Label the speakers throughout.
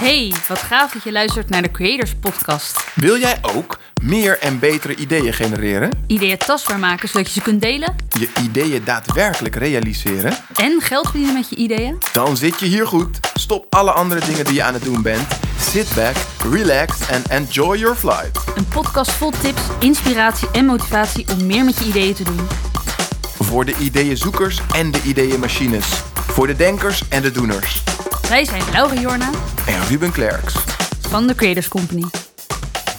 Speaker 1: Hey, wat gaaf dat je luistert naar de Creators Podcast.
Speaker 2: Wil jij ook meer en betere ideeën genereren?
Speaker 1: Ideeën tastbaar maken zodat je ze kunt delen?
Speaker 2: Je ideeën daadwerkelijk realiseren?
Speaker 1: En geld verdienen met je ideeën?
Speaker 2: Dan zit je hier goed. Stop alle andere dingen die je aan het doen bent. Sit back, relax and enjoy your flight.
Speaker 1: Een podcast vol tips, inspiratie en motivatie om meer met je ideeën te doen.
Speaker 2: Voor de ideeënzoekers en de ideeënmachines. Voor de denkers en de doeners.
Speaker 1: Wij zijn Laura Jorna
Speaker 2: En Ruben Klerks.
Speaker 1: van de Creators Company.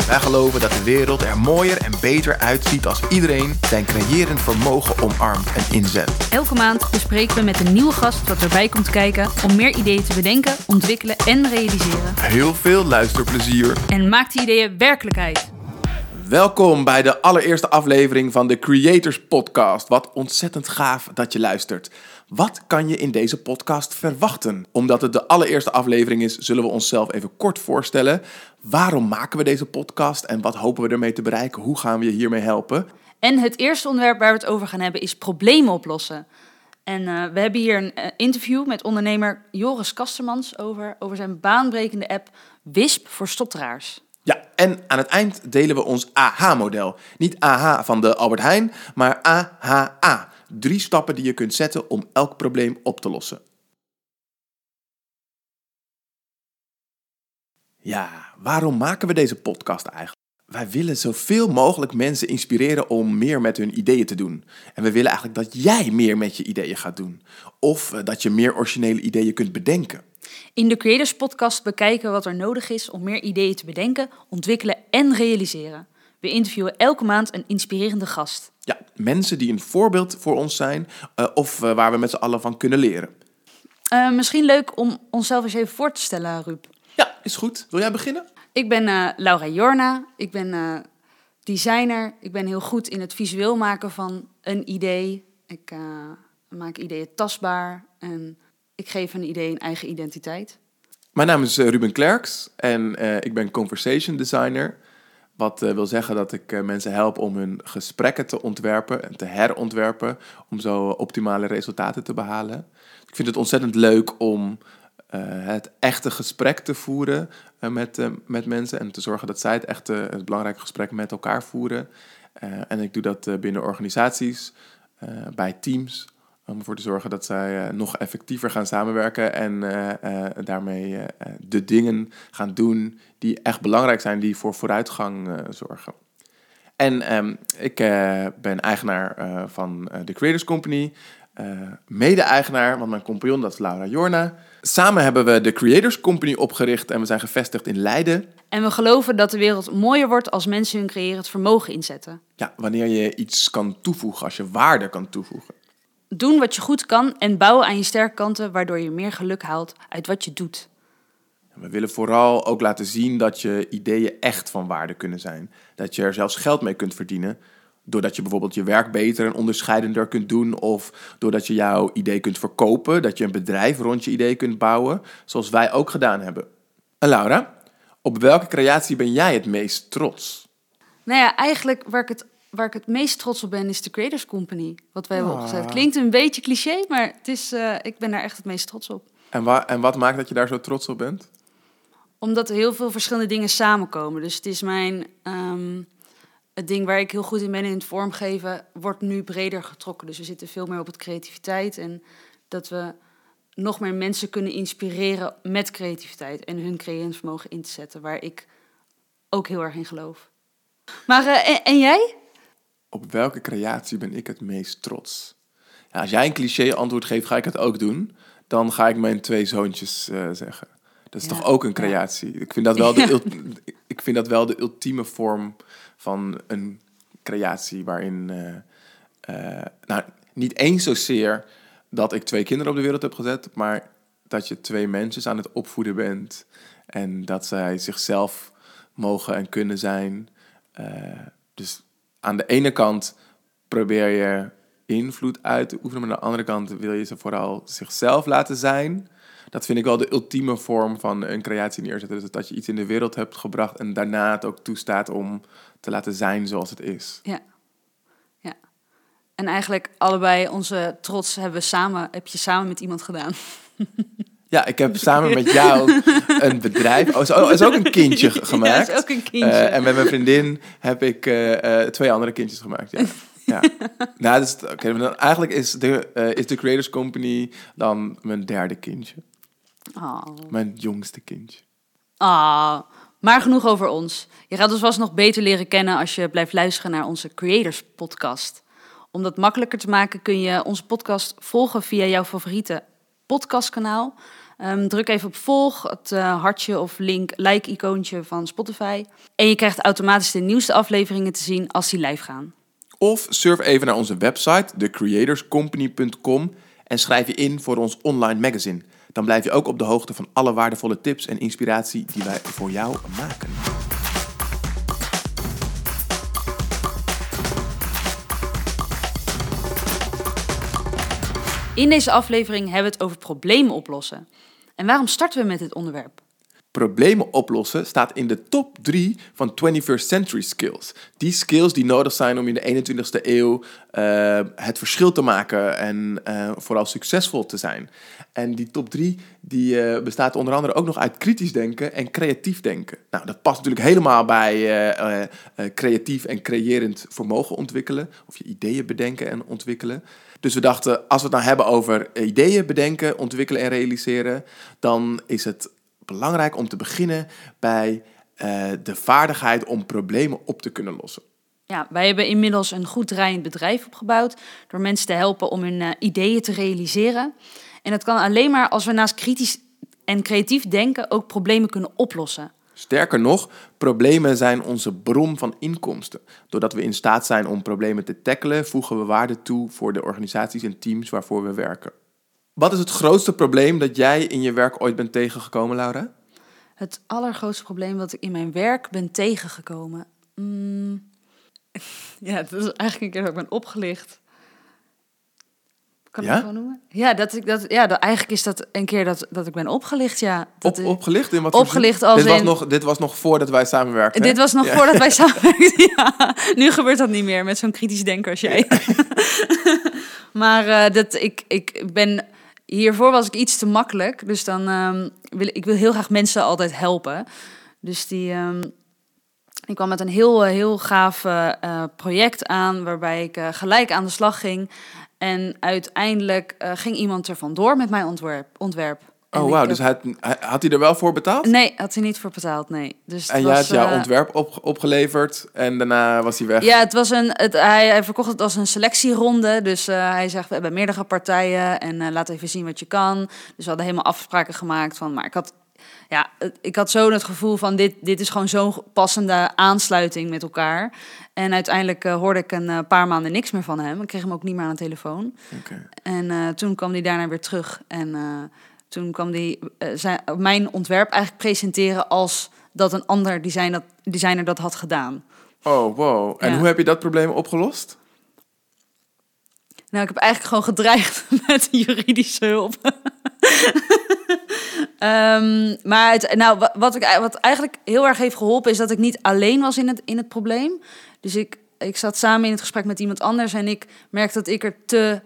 Speaker 2: Wij geloven dat de wereld er mooier en beter uitziet als iedereen zijn creërend vermogen omarmt en inzet.
Speaker 1: Elke maand bespreken we met een nieuwe gast wat erbij komt kijken om meer ideeën te bedenken, ontwikkelen en realiseren.
Speaker 2: Heel veel luisterplezier.
Speaker 1: En maak die ideeën werkelijkheid.
Speaker 2: Welkom bij de allereerste aflevering van de Creators Podcast. Wat ontzettend gaaf dat je luistert. Wat kan je in deze podcast verwachten? Omdat het de allereerste aflevering is, zullen we onszelf even kort voorstellen. Waarom maken we deze podcast en wat hopen we ermee te bereiken? Hoe gaan we je hiermee helpen?
Speaker 1: En het eerste onderwerp waar we het over gaan hebben is problemen oplossen. En eh, we hebben hier een eh, interview met ondernemer Joris Kastermans over, over zijn baanbrekende app Wisp voor stotteraars.
Speaker 2: Ja, en aan het eind delen we ons AH-model. Niet AH van de Albert Heijn, maar AHA. Drie stappen die je kunt zetten om elk probleem op te lossen. Ja, waarom maken we deze podcast eigenlijk? Wij willen zoveel mogelijk mensen inspireren om meer met hun ideeën te doen. En we willen eigenlijk dat jij meer met je ideeën gaat doen. Of eh, dat je meer originele ideeën kunt bedenken.
Speaker 1: In de Creators Podcast bekijken we wat er nodig is om meer ideeën te bedenken, ontwikkelen en realiseren. We interviewen elke maand een inspirerende gast.
Speaker 2: Ja, mensen die een voorbeeld voor ons zijn eh, of eh, waar we met z'n allen van kunnen leren.
Speaker 1: Eh, misschien leuk om onszelf eens even voor te stellen, Ruud.
Speaker 2: Ja, is goed. Wil jij beginnen?
Speaker 1: Ik ben Laura Jorna. Ik ben designer. Ik ben heel goed in het visueel maken van een idee. Ik maak ideeën tastbaar en ik geef een idee een eigen identiteit.
Speaker 2: Mijn naam is Ruben Klerks en ik ben conversation designer. Wat eh, wil zeggen dat ik eh, mensen help om hun gesprekken te ontwerpen en te herontwerpen. Om zo optimale resultaten te behalen. Ik vind het ontzettend leuk om eh, het echte gesprek te voeren eh, met, eh, met mensen. En te zorgen dat zij het echte, het belangrijke gesprek met elkaar voeren. Eh, en ik doe dat eh, binnen organisaties, eh, bij teams. Om ervoor te zorgen dat zij eh, nog effectiever gaan samenwerken. En eh, eh, daarmee de dingen gaan doen die echt belangrijk zijn. Die voor vooruitgang zorgen. En ehm, ik ben eigenaar van de Creators Company. Mede-eigenaar, want mijn compagnon dat is Laura Jorna. Samen hebben we de Creators Company opgericht en we zijn gevestigd in Leiden.
Speaker 1: En we geloven dat de wereld mooier wordt als mensen hun creërend vermogen inzetten.
Speaker 2: Ja, wanneer je iets kan toevoegen, als je waarde kan toevoegen.
Speaker 1: Doen wat je goed kan en bouwen aan je sterke kanten, waardoor je meer geluk haalt uit wat je doet.
Speaker 2: We willen vooral ook laten zien dat je ideeën echt van waarde kunnen zijn. Dat je er zelfs geld mee kunt verdienen. Doordat je bijvoorbeeld je werk beter en onderscheidender kunt doen. Of doordat je jouw idee kunt verkopen. Dat je een bedrijf rond je idee kunt bouwen. Zoals wij ook gedaan hebben. En Laura, op welke creatie ben jij het meest trots?
Speaker 1: Nou ja, eigenlijk waar ik het, waar ik het meest trots op ben, is de Creators Company. Wat wij hebben
Speaker 2: Ah.
Speaker 1: opgezet. Klinkt een beetje cliché, maar het is, eh, ik ben daar echt het meest trots op.
Speaker 2: En, wa- en wat maakt dat je daar zo trots op bent?
Speaker 1: Omdat er heel veel verschillende dingen samenkomen. Dus het is mijn... ehm, het ding waar ik heel goed in ben in het vormgeven, wordt nu breder getrokken. Dus we zitten veel meer op het creativiteit. En dat we nog meer mensen kunnen inspireren met creativiteit. En hun creërend vermogen in te zetten. Waar ik ook heel erg in geloof. Maar, eh, en, en jij?
Speaker 2: Op welke creatie ben ik het meest trots? Ja, als jij een cliché antwoord geeft, ga ik het ook doen. Dan ga ik mijn twee zoontjes eh, zeggen. Dat is
Speaker 1: Ja,
Speaker 2: toch ook een
Speaker 1: ja.
Speaker 2: creatie? Ik, vind dat wel de ik vind dat wel de ultieme vorm van een creatie. Waarin, eh, eh, nou, niet eens zozeer dat ik twee kinderen op de wereld heb gezet, maar dat je twee mensen aan het opvoeden bent. En dat zij zichzelf mogen en kunnen zijn. Dus aan de ene kant probeer je invloed uit te oefenen, maar aan de andere kant wil je ze vooral zichzelf laten zijn. Dat vind ik wel de ultieme vorm van een creatie neerzetten. Dus dat je iets in de wereld hebt gebracht en daarna het ook toestaat om te laten zijn zoals het is.
Speaker 1: Ja. ja. En eigenlijk allebei onze trots hebben we samen, heb je samen met iemand gedaan.
Speaker 2: Ja, ik heb samen met jou een bedrijf. Oh, is ook- is ook een kindje ge- gemaakt.
Speaker 1: Ja, is ook een kindje.
Speaker 2: Eh, en met mijn vriendin heb ik eh, eh, twee andere kindjes gemaakt. Ja. ja. nou, dus, maar dan eigenlijk is de, is de Creators Company dan mijn derde kindje.
Speaker 1: Ah.
Speaker 2: Mijn jongste kindje.
Speaker 1: Ah, maar genoeg over ons. Je gaat ons vast nog beter leren kennen als je blijft luisteren naar onze Creators Podcast. Om dat makkelijker te maken kun je onze podcast volgen via jouw favoriete podcastkanaal. Ehm, druk even op volg, het eh, hartje of link, like-icoontje van Spotify. En je krijgt automatisch de nieuwste afleveringen te zien als die live gaan.
Speaker 2: Of surf even naar onze website, thecreatorscompany.com en schrijf je in voor ons online magazine. Dan blijf je ook op de hoogte van alle waardevolle tips en inspiratie die wij voor jou maken.
Speaker 1: In deze aflevering hebben we het over problemen oplossen. En waarom starten we met dit onderwerp?
Speaker 2: Problemen oplossen staat in de top 3 van 21st century skills. Die skills die nodig zijn om in de 21ste eeuw eh, het verschil te maken en eh, vooral succesvol te zijn. En die top 3 die, eh, bestaat onder andere ook nog uit kritisch denken en creatief denken. Nou, dat past natuurlijk helemaal bij creatief en creërend vermogen ontwikkelen. Of je ideeën bedenken en ontwikkelen. Dus we dachten, als we het nou hebben over ideeën bedenken, ontwikkelen en realiseren, dan is het belangrijk om te beginnen bij eh, de vaardigheid om problemen op te kunnen lossen.
Speaker 1: Ja, wij hebben inmiddels een goed draaiend bedrijf opgebouwd door mensen te helpen om hun eh, ideeën te realiseren. En dat kan alleen maar als we naast kritisch en creatief denken ook problemen kunnen oplossen.
Speaker 2: Sterker nog, problemen zijn onze bron van inkomsten. Doordat we in staat zijn om problemen te tackelen, voegen we waarde toe voor de organisaties en teams waarvoor we werken. Wat is het grootste probleem dat jij in je werk ooit bent tegengekomen, Laura?
Speaker 1: Het allergrootste probleem wat ik in mijn werk ben tegengekomen. Mm. Ja, dat is eigenlijk een keer dat ik ben opgelicht. Kan ik
Speaker 2: Ja?
Speaker 1: het gewoon noemen? Ja, dat ik dat, ja dat, eigenlijk is dat een keer dat, dat ik ben opgelicht. Ja, dat
Speaker 2: Op,
Speaker 1: is-
Speaker 2: opgelicht? In wat
Speaker 1: Opgelicht als
Speaker 2: dit was,
Speaker 1: in-
Speaker 2: nog, dit was nog voordat wij samenwerkten. hè?
Speaker 1: Dit was nog
Speaker 2: Ja.
Speaker 1: voordat wij samenwerkten. Ja, nu gebeurt dat niet meer met zo'n kritisch denker als jij. maar eh, dat, ik, ik ben... Hiervoor was ik iets te makkelijk. Dus dan ehm, wil ik wil heel graag mensen altijd helpen. Dus die... ehm, ik kwam met een heel, eh, heel gaaf eh, eh, project aan... waarbij ik eh, gelijk aan de slag ging. En uiteindelijk eh, ging iemand er vandoor met mijn ontwerp. ontwerp. En
Speaker 2: Oh, wauw.
Speaker 1: heb-
Speaker 2: Dus hij, hij- had hij er wel voor betaald?
Speaker 1: Nee, had hij niet voor betaald, nee. Dus het
Speaker 2: En jij had jouw
Speaker 1: eh,
Speaker 2: ontwerp op, opgeleverd en daarna was hij weg.
Speaker 1: Ja, het was een, het, hij, hij verkocht het als een selectieronde. Dus eh, hij zegt, we hebben meerdere partijen en laat even zien wat je kan. Dus we hadden helemaal afspraken gemaakt van, maar ik had, ja, ik had zo het gevoel van, dit, dit is gewoon zo'n passende aansluiting met elkaar. En uiteindelijk eh, hoorde ik een eh, paar maanden niks meer van hem. Ik kreeg hem ook niet meer aan de telefoon. En eh, toen kwam hij daarna weer terug. En toen kwam hij zijn, mijn ontwerp eigenlijk presenteren als dat een ander design dat, designer dat had gedaan.
Speaker 2: Oh, wow. En
Speaker 1: Ja.
Speaker 2: hoe heb je dat probleem opgelost?
Speaker 1: Nou, ik heb eigenlijk gewoon gedreigd met juridische hulp. Ehm, maar het, nou, wa- wat, ik, wat eigenlijk heel erg heeft geholpen, is dat ik niet alleen was in het, in het probleem. Dus ik, ik zat samen in het gesprek met iemand anders en ik merkte dat ik er te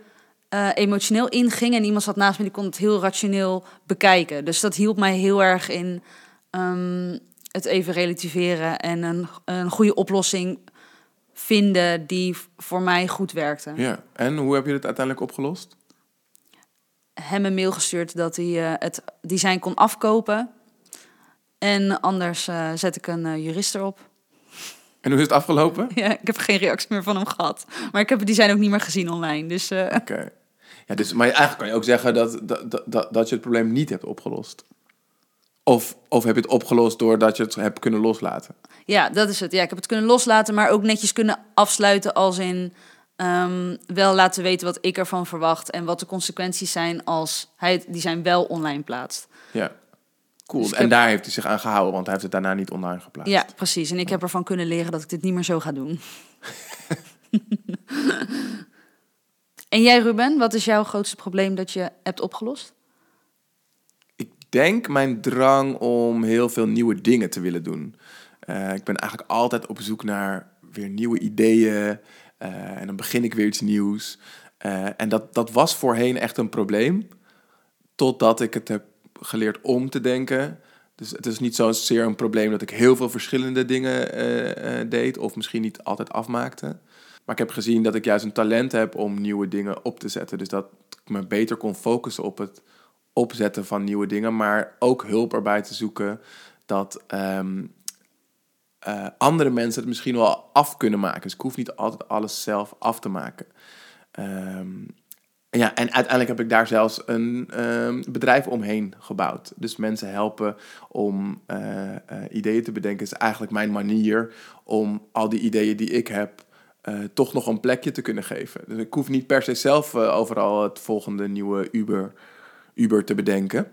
Speaker 1: eh, emotioneel in ging. En iemand zat naast me die kon het heel rationeel bekijken. Dus dat hielp mij heel erg in ehm, het even relativeren en een, een goede oplossing vinden die voor mij goed werkte.
Speaker 2: Ja. En hoe heb je het uiteindelijk opgelost?
Speaker 1: hem een mail gestuurd dat hij eh, het design kon afkopen. En anders eh, zet ik een eh, jurist erop.
Speaker 2: En hoe is het afgelopen?
Speaker 1: Ja, ik heb geen reactie meer van hem gehad. Maar ik heb het design ook niet meer gezien online. Dus
Speaker 2: Oké. Ja, dus, maar eigenlijk kan je ook zeggen dat, dat- dat, dat je het probleem niet hebt opgelost. Of, of heb je het opgelost doordat je het hebt kunnen loslaten?
Speaker 1: ja, dat is het. Ja, ik heb het kunnen loslaten, maar ook netjes kunnen afsluiten als in... ehm, wel laten weten wat ik ervan verwacht en wat de consequenties zijn als hij het design wel online plaatst.
Speaker 2: Ja. Cool.
Speaker 1: Dus
Speaker 2: en
Speaker 1: heb-
Speaker 2: daar heeft hij zich aan gehouden, want hij heeft het daarna niet online geplaatst.
Speaker 1: Ja, precies. En ik heb ervan kunnen leren dat ik dit niet meer zo ga doen. en jij, Ruben, wat is jouw grootste probleem dat je hebt opgelost?
Speaker 2: Denk mijn drang om heel veel nieuwe dingen te willen doen. Eh, ik ben eigenlijk altijd op zoek naar weer nieuwe ideeën. eh, en dan begin ik weer iets nieuws. Eh, en dat, dat was voorheen echt een probleem. Totdat ik het heb geleerd om te denken. Dus het is niet zozeer een probleem dat ik heel veel verschillende dingen deed of misschien niet altijd afmaakte. Maar ik heb gezien dat ik juist een talent heb om nieuwe dingen op te zetten. Dus dat ik me beter kon focussen op het opzetten van nieuwe dingen, maar ook hulp erbij te zoeken dat ehm, eh, andere mensen het misschien wel af kunnen maken. Dus ik hoef niet altijd alles zelf af te maken. Ehm, ja, en uiteindelijk heb ik daar zelfs een um, bedrijf omheen gebouwd. Dus mensen helpen om uh, uh, ideeën te bedenken. is eigenlijk mijn manier om al die ideeën die ik heb toch nog een plekje te kunnen geven. Dus ik hoef niet per se zelf overal het volgende nieuwe Uber, Uber te bedenken.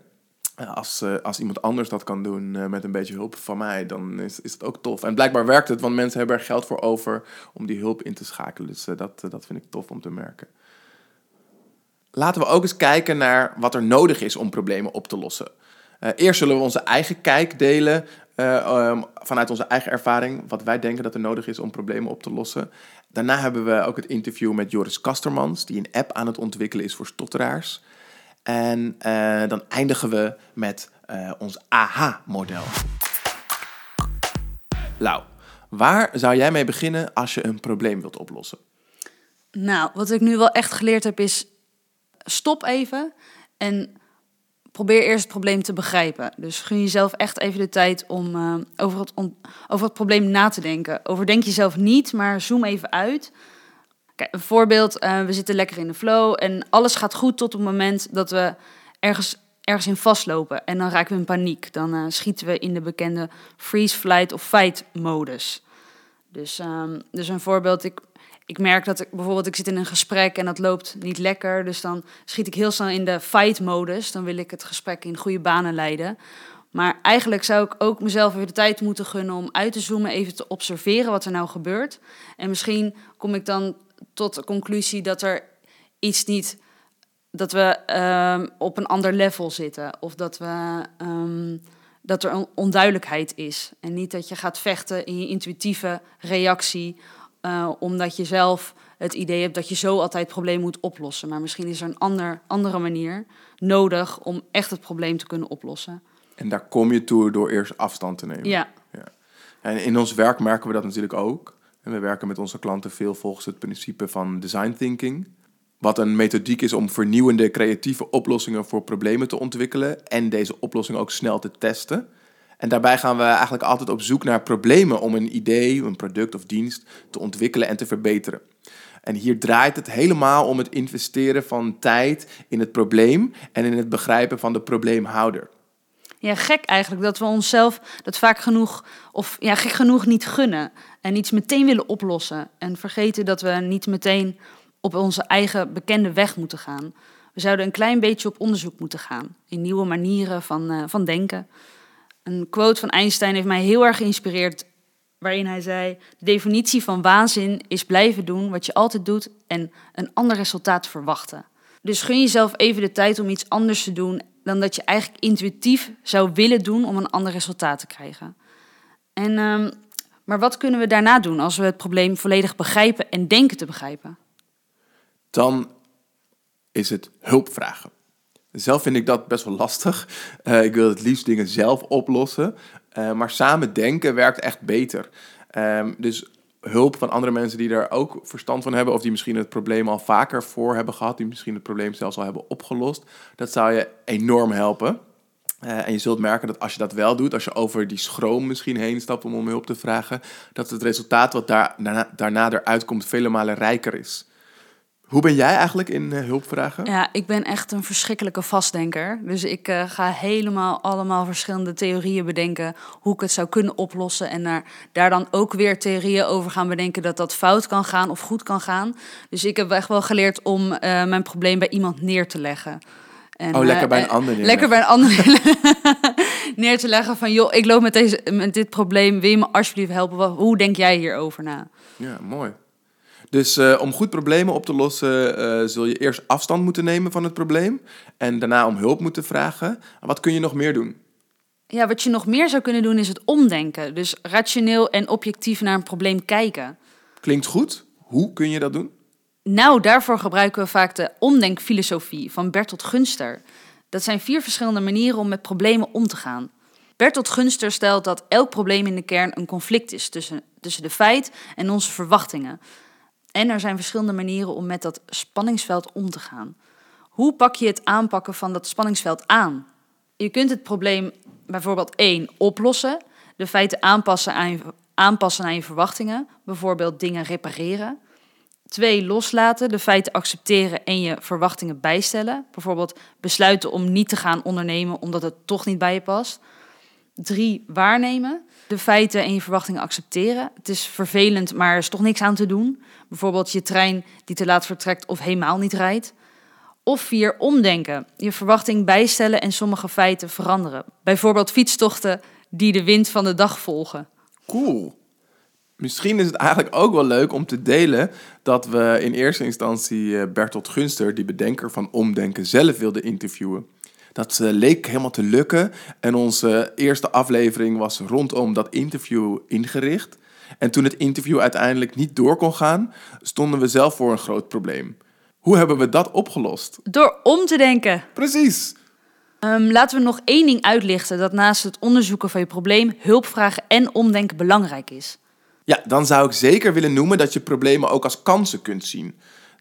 Speaker 2: Als, als iemand anders dat kan doen met een beetje hulp van mij, dan is, is het ook tof. En blijkbaar werkt het, want mensen hebben er geld voor over om die hulp in te schakelen. Dus dat, dat vind ik tof om te merken laten we ook eens kijken naar wat er nodig is om problemen op te lossen. Eerst zullen we onze eigen kijk delen vanuit onze eigen ervaring, wat wij denken dat er nodig is om problemen op te lossen. Daarna hebben we ook het interview met Joris Kastermans, die een app aan het ontwikkelen is voor stotteraars. En uh, dan eindigen we met ons AHA-model. Lau, waar zou jij mee beginnen als je een probleem wilt oplossen?
Speaker 1: Nou, wat ik nu wel echt geleerd heb is stop even en probeer eerst het probleem te begrijpen. Dus gun jezelf echt even de tijd om uh, over, het over het probleem na te denken. Overdenk jezelf niet, maar zoom even uit. Een voorbeeld, uh, we zitten lekker in de flow en alles gaat goed tot het moment dat we ergens, ergens in vastlopen. En dan raken we in paniek. Dan uh, schieten we in de bekende freeze, flight of fight modus. Dus, um, dus een voorbeeld, ik ik merk dat ik bijvoorbeeld, ik zit in een gesprek en dat loopt niet lekker. Dus dan schiet ik heel snel in de fight-modus. Dan wil ik het gesprek in goede banen leiden. Maar eigenlijk zou ik ook mezelf even de tijd moeten gunnen om uit te zoomen, even te observeren wat er nou gebeurt. En misschien kom ik dan tot de conclusie dat er iets niet, dat we um, op een ander level zitten. Of dat, we, um, dat er een onduidelijkheid is. En niet dat je gaat vechten in je intuïtieve reactie uh, omdat je zelf het idee hebt dat je zo altijd het probleem moet oplossen. Maar misschien is er een ander, andere manier nodig om echt het probleem te kunnen oplossen.
Speaker 2: En daar kom je toe door eerst afstand te nemen.
Speaker 1: Ja.
Speaker 2: ja. En in ons werk merken we dat natuurlijk ook. En we werken met onze klanten veel volgens het principe van design thinking. Wat een methodiek is om vernieuwende creatieve oplossingen voor problemen te ontwikkelen en deze oplossingen ook snel te testen. En daarbij gaan we eigenlijk altijd op zoek naar problemen om een idee, een product of dienst te ontwikkelen en te verbeteren. En hier draait het helemaal om het investeren van tijd in het probleem en in het begrijpen van de probleemhouder.
Speaker 1: Ja, gek eigenlijk dat we onszelf dat vaak genoeg, of ja, gek genoeg niet gunnen en iets meteen willen oplossen. En vergeten dat we niet meteen op onze eigen bekende weg moeten gaan. We zouden een klein beetje op onderzoek moeten gaan in nieuwe manieren van, uh, van denken. Een quote van Einstein heeft mij heel erg geïnspireerd, waarin hij zei: De definitie van waanzin is blijven doen wat je altijd doet en een ander resultaat verwachten. Dus gun jezelf even de tijd om iets anders te doen dan dat je eigenlijk intuïtief zou willen doen om een ander resultaat te krijgen. En, um, maar wat kunnen we daarna doen als we het probleem volledig begrijpen en denken te begrijpen?
Speaker 2: Dan is het hulp vragen. Zelf vind ik dat best wel lastig. Uh, ik wil het liefst dingen zelf oplossen. Uh, maar samen denken werkt echt beter. Um, dus hulp van andere mensen die daar ook verstand van hebben, of die misschien het probleem al vaker voor hebben gehad, die misschien het probleem zelfs al hebben opgelost, dat zou je enorm helpen. Uh, en je zult merken dat als je dat wel doet, als je over die schroom misschien heen stapt om om hulp te vragen, dat het resultaat wat daar, daarna, daarna eruit komt vele malen rijker is. Hoe ben jij eigenlijk in uh, hulpvragen?
Speaker 1: Ja, ik ben echt een verschrikkelijke vastdenker. Dus ik uh, ga helemaal allemaal verschillende theorieën bedenken hoe ik het zou kunnen oplossen. En daar, daar dan ook weer theorieën over gaan bedenken dat dat fout kan gaan of goed kan gaan. Dus ik heb echt wel geleerd om mijn probleem bij iemand neer te leggen.
Speaker 2: En, oh, lekker bij een ander neer.
Speaker 1: Lekker bij een ander neer te leggen van... joh, ik loop met, deze, met dit probleem, wil je me alsjeblieft helpen? Hoe denk jij hierover na?
Speaker 2: Ja, mooi. Dus uh, om goed problemen op te lossen, uh, zul je eerst afstand moeten nemen van het probleem. En daarna om hulp moeten vragen. Wat kun je nog meer doen?
Speaker 1: Ja, wat je nog meer zou kunnen doen is het omdenken. Dus rationeel en objectief naar een probleem kijken.
Speaker 2: Klinkt goed. Hoe kun je dat doen?
Speaker 1: Nou, daarvoor gebruiken we vaak de omdenkfilosofie van Bertolt Gunster. Dat zijn vier verschillende manieren om met problemen om te gaan. Bertolt Gunster stelt dat elk probleem in de kern een conflict is tussen, tussen de feit en onze verwachtingen. En er zijn verschillende manieren om met dat spanningsveld om te gaan. Hoe pak je het aanpakken van dat spanningsveld aan? Je kunt het probleem bijvoorbeeld één oplossen, de feiten aanpassen aan je, aanpassen aan je verwachtingen, bijvoorbeeld dingen repareren. Twee, loslaten, de feiten accepteren en je verwachtingen bijstellen. Bijvoorbeeld besluiten om niet te gaan ondernemen omdat het toch niet bij je past. Drie, waarnemen, de feiten en je verwachtingen accepteren. Het is vervelend, maar er is toch niks aan te doen. Bijvoorbeeld je trein die te laat vertrekt of helemaal niet rijdt. Of vier, omdenken, je verwachting bijstellen en sommige feiten veranderen. Bijvoorbeeld fietstochten die de wind van de dag volgen.
Speaker 2: Cool. Misschien is het eigenlijk ook wel leuk om te delen dat we in eerste instantie eh, Bertolt Gunster, die bedenker van Omdenken, zelf wilden interviewen. Dat uh, leek helemaal te lukken en onze eerste aflevering was rondom dat interview ingericht. En toen het interview uiteindelijk niet door kon gaan, stonden we zelf voor een groot probleem. Hoe hebben we dat opgelost?
Speaker 1: Door om te denken.
Speaker 2: Precies.
Speaker 1: Um, laten we nog één ding uitlichten dat naast het onderzoeken van je probleem hulpvragen en omdenken belangrijk is.
Speaker 2: Ja, dan zou ik zeker willen noemen dat je problemen ook als kansen kunt zien.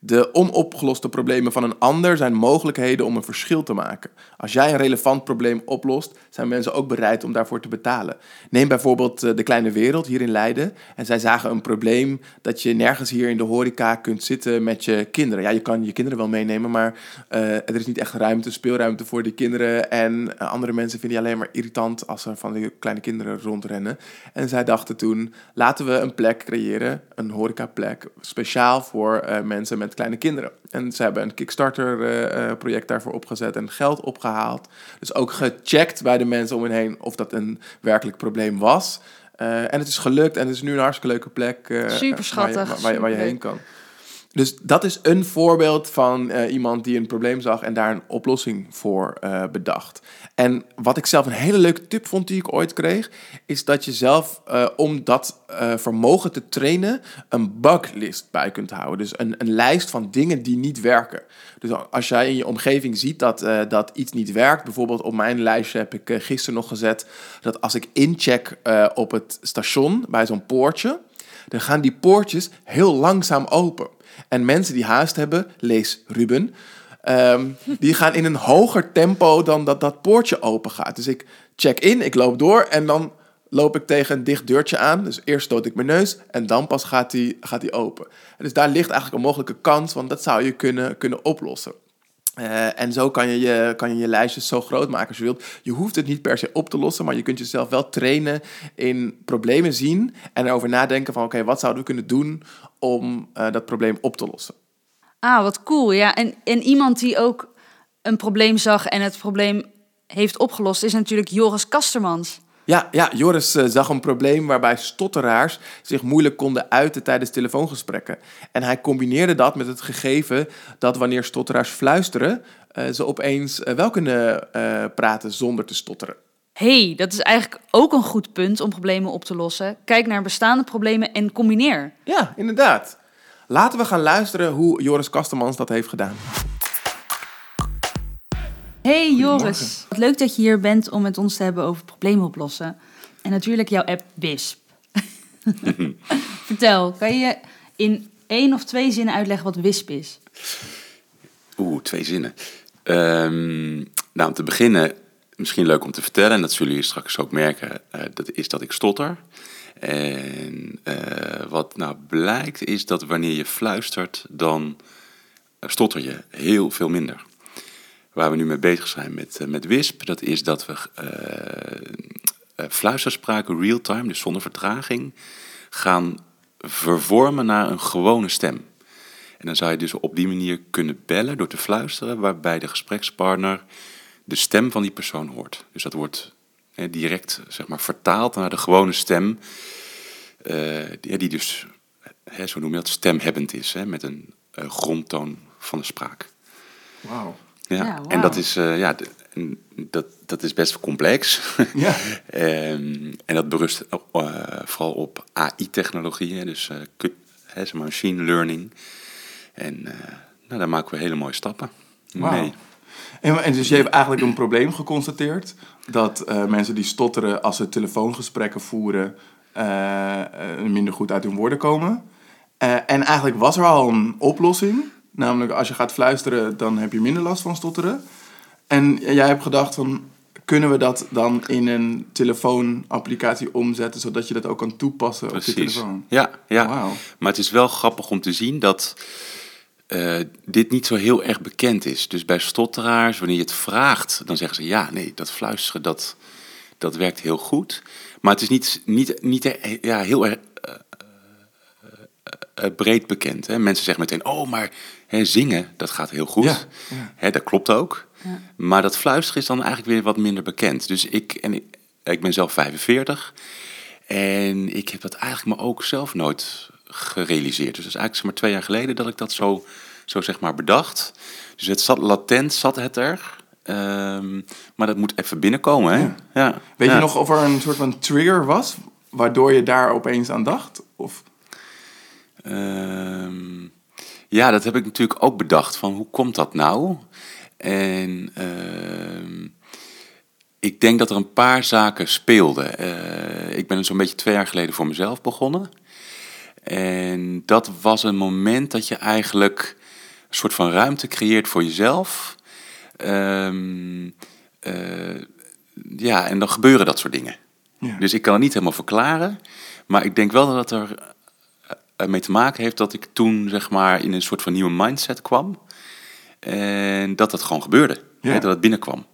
Speaker 2: De onopgeloste problemen van een ander zijn mogelijkheden om een verschil te maken. Als jij een relevant probleem oplost, zijn mensen ook bereid om daarvoor te betalen. Neem bijvoorbeeld eh, de kleine wereld hier in Leiden. En zij zagen een probleem dat je nergens hier in de horeca kunt zitten met je kinderen. Ja, je kan je kinderen wel meenemen, maar uh, er is niet echt ruimte, speelruimte voor die kinderen. En uh, andere mensen vinden je alleen maar irritant als er van die kleine kinderen rondrennen. En zij dachten toen, laten we een plek creëren, een horecaplek, speciaal voor mensen met kleine kinderen. En ze hebben een Kickstarter-project daarvoor opgezet en geld opgehaald. Dus ook gecheckt bij de mensen om hen heen of dat een werkelijk probleem was. Uh, en het is gelukt en het is nu een hartstikke leuke plek
Speaker 1: Super schattig,
Speaker 2: waar, je, waar, waar je heen kan. Dus dat is een voorbeeld van uh, iemand die een probleem zag en daar een oplossing voor uh, bedacht. En wat ik zelf een hele leuke tip vond die ik ooit kreeg, is dat je zelf uh, om dat vermogen te trainen een buglist bij kunt houden. Dus een, een lijst van dingen die niet werken. Dus als jij in je omgeving ziet dat, dat iets niet werkt, bijvoorbeeld op mijn lijstje heb ik gisteren nog gezet dat als ik incheck op het station bij zo'n poortje, dan gaan die poortjes heel langzaam open. En mensen die haast hebben, lees Ruben, um, die gaan in een hoger tempo dan dat dat poortje open gaat. Dus ik check in, ik loop door en dan loop ik tegen een dicht deurtje aan. Dus eerst stoot ik mijn neus en dan pas gaat die, gaat die open. En dus daar ligt eigenlijk een mogelijke kans, want dat zou je kunnen, kunnen oplossen. Uh, en zo kan je, je kan je je lijstjes zo groot maken als je wilt. Je hoeft het niet per se op te lossen, maar je kunt jezelf wel trainen in problemen zien en erover nadenken van oké, wat zouden we kunnen doen om uh, dat probleem op te lossen.
Speaker 1: Ah, wat cool. Ja, en, en iemand die ook een probleem zag en het probleem heeft opgelost, is natuurlijk Joris Kastermans.
Speaker 2: Ja, ja Joris uh, zag een probleem waarbij stotteraars zich moeilijk konden uiten tijdens telefoongesprekken. En hij combineerde dat met het gegeven dat wanneer stotteraars fluisteren, uh, ze opeens uh, wel kunnen praten zonder te stotteren.
Speaker 1: hey, dat is eigenlijk ook een goed punt om problemen op te lossen. Kijk naar bestaande problemen en combineer.
Speaker 2: Ja, inderdaad. Laten we gaan luisteren hoe Joris Kastemans dat heeft gedaan.
Speaker 1: Hey Joris, wat leuk dat je hier bent om met ons te hebben over problemen oplossen. En natuurlijk jouw app Wisp. Vertel, kan je in één of twee zinnen uitleggen wat Wisp is?
Speaker 3: Oeh, twee zinnen. Um, nou, om te beginnen, misschien leuk om te vertellen, en dat zullen jullie straks ook merken, uh, dat is dat ik stotter. En uh, wat nou blijkt is dat wanneer je fluistert, dan stotter je heel veel minder. Waar we nu mee bezig zijn met, uh, met WISP, dat is dat we uh, fluisterspraken real-time, dus zonder vertraging, gaan vervormen naar een gewone stem. En dan zou je dus op die manier kunnen bellen door te fluisteren, waarbij de gesprekspartner de stem van die persoon hoort. Dus dat wordt hè, direct zeg maar, vertaald naar de gewone stem, die, dus, hè, zo noem je dat, stemhebbend is, hè, met een grondtoon van de spraak.
Speaker 2: Wauw.
Speaker 3: Ja, ja wow. en dat is, uh, ja, dat, dat is best complex.
Speaker 2: Ja.
Speaker 3: um, en dat berust vooral op AI-technologieën, dus uh, machine learning. En nou, daar maken we hele mooie stappen
Speaker 2: wow.
Speaker 3: mee.
Speaker 2: En, en dus je hebt eigenlijk een probleem geconstateerd dat eh, mensen die stotteren als ze telefoongesprekken voeren eh, eh, minder goed uit hun woorden komen. Eh, en eigenlijk was er al een oplossing. Namelijk als je gaat fluisteren, dan heb je minder last van stotteren. En jij hebt gedacht van, kunnen we dat dan in een telefoonapplicatie omzetten, zodat je dat ook kan toepassen op je telefoon?
Speaker 3: Ja, ja. Maar het is wel grappig om te zien dat eh, dit niet zo heel erg bekend is. Dus bij stotteraars, wanneer je het vraagt, dan zeggen ze ja, nee, dat fluisteren, dat, dat werkt heel goed. Maar het is niet, niet, niet ja, heel erg eh, eh, breed bekend. Hè? Mensen zeggen meteen, oh, maar hè, zingen, dat gaat heel goed.
Speaker 2: Ja, ja.
Speaker 3: Hè, dat klopt ook.
Speaker 1: Ja.
Speaker 3: Maar dat fluisteren is dan eigenlijk weer wat minder bekend. Dus ik, en ik, ik ben zelf 45 en ik heb dat eigenlijk me ook zelf nooit gerealiseerd. Dus dat is eigenlijk zeg maar twee jaar geleden dat ik dat zo, zo zeg maar bedacht. Dus het zat latent, zat het er. Ehm, maar dat moet even binnenkomen, hè?
Speaker 2: Ja.
Speaker 3: Ja.
Speaker 2: Weet
Speaker 3: Ja.
Speaker 2: je nog of er een soort van trigger was, waardoor je daar opeens aan dacht? Of,
Speaker 3: Ehm, ja, dat heb ik natuurlijk ook bedacht. Van hoe komt dat nou? En ehm, ik denk dat er een paar zaken speelden. Eh, ik ben zo'n beetje twee jaar geleden voor mezelf begonnen. En dat was een moment dat je eigenlijk een soort van ruimte creëert voor jezelf. Ehm, eh, ja, en dan gebeuren dat soort dingen.
Speaker 2: ja.
Speaker 3: Dus ik kan het niet helemaal verklaren. Maar ik denk wel dat er mee te maken heeft dat ik toen zeg maar in een soort van nieuwe mindset kwam. En dat het gewoon gebeurde.
Speaker 2: Ja.
Speaker 3: Hè, dat het binnenkwam.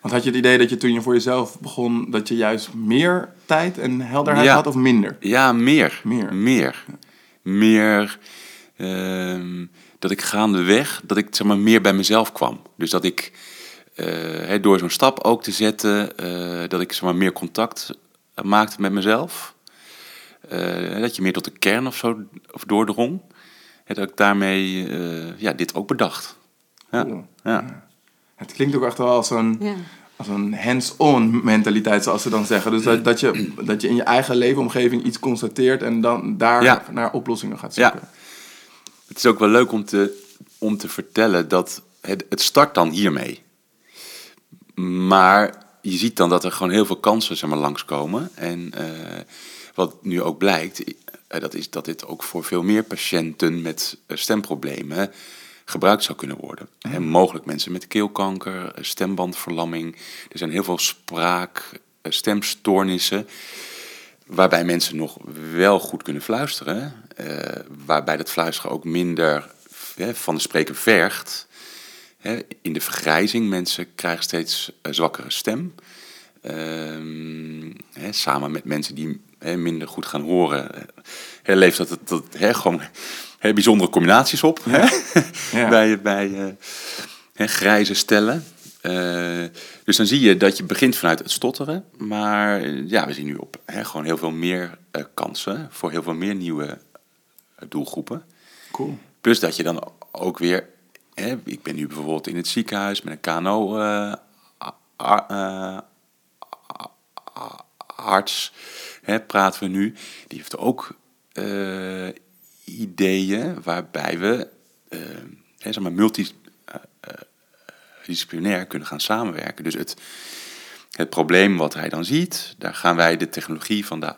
Speaker 2: Want had je het idee dat je toen je voor jezelf begon, dat je juist meer tijd en helderheid
Speaker 3: Ja.
Speaker 2: had of minder?
Speaker 3: Ja, meer.
Speaker 2: Meer.
Speaker 3: Meer. Meer. ehm, dat ik gaandeweg, dat ik zeg maar meer bij mezelf kwam. Dus dat ik eh, door zo'n stap ook te zetten, eh, dat ik zeg maar meer contact eh, maakte met mezelf. Eh, dat je meer tot de kern of zo of doordrong. Hè, dat ik daarmee eh, ja, dit ook bedacht. Ja.
Speaker 2: Cool.
Speaker 3: Ja.
Speaker 2: Het klinkt ook echt wel als een,
Speaker 1: Ja.
Speaker 2: als een hands-on mentaliteit, zoals ze dan zeggen. Dus dat, dat, je, dat je in je eigen leefomgeving iets constateert en dan daar
Speaker 3: Ja.
Speaker 2: naar oplossingen gaat
Speaker 3: Ja.
Speaker 2: zoeken.
Speaker 3: Het is ook wel leuk om te, om te vertellen dat het, het start dan hiermee. Maar je ziet dan dat er gewoon heel veel kansen zeg maar, langskomen. En eh, wat nu ook blijkt, eh, dat is dat dit ook voor veel meer patiënten met eh, stemproblemen gebruikt zou kunnen worden. En mogelijk mensen met keelkanker, eh, stembandverlamming. Er zijn heel veel spraak, stemstoornissen waarbij mensen nog wel goed kunnen fluisteren. waarbij dat fluisteren ook minder van de spreker vergt. In de vergrijzing, mensen krijgen steeds zwakkere stem. Ehm, samen met mensen die hè, minder goed gaan horen, eh, hè, levert dat, dat, dat hè, gewoon hè, bijzondere combinaties op. Hè?
Speaker 2: Ja.
Speaker 3: bij bij eh, hè, grijze stellen. Eh, dus dan zie je dat je begint vanuit het stotteren. Maar eh, ja, we zien nu op hè, gewoon heel veel meer eh, kansen voor heel veel meer nieuwe eh, doelgroepen.
Speaker 2: Cool.
Speaker 3: Plus dat je dan ook weer... Hè, ik ben nu bijvoorbeeld in het ziekenhuis met een KNO... eh, eh, arts, praten we nu. Die heeft ook eh, ideeën waarbij we eh, hè, zeg maar multidisciplinair kunnen gaan samenwerken. Dus het, het probleem wat hij dan ziet, daar gaan wij de technologie van de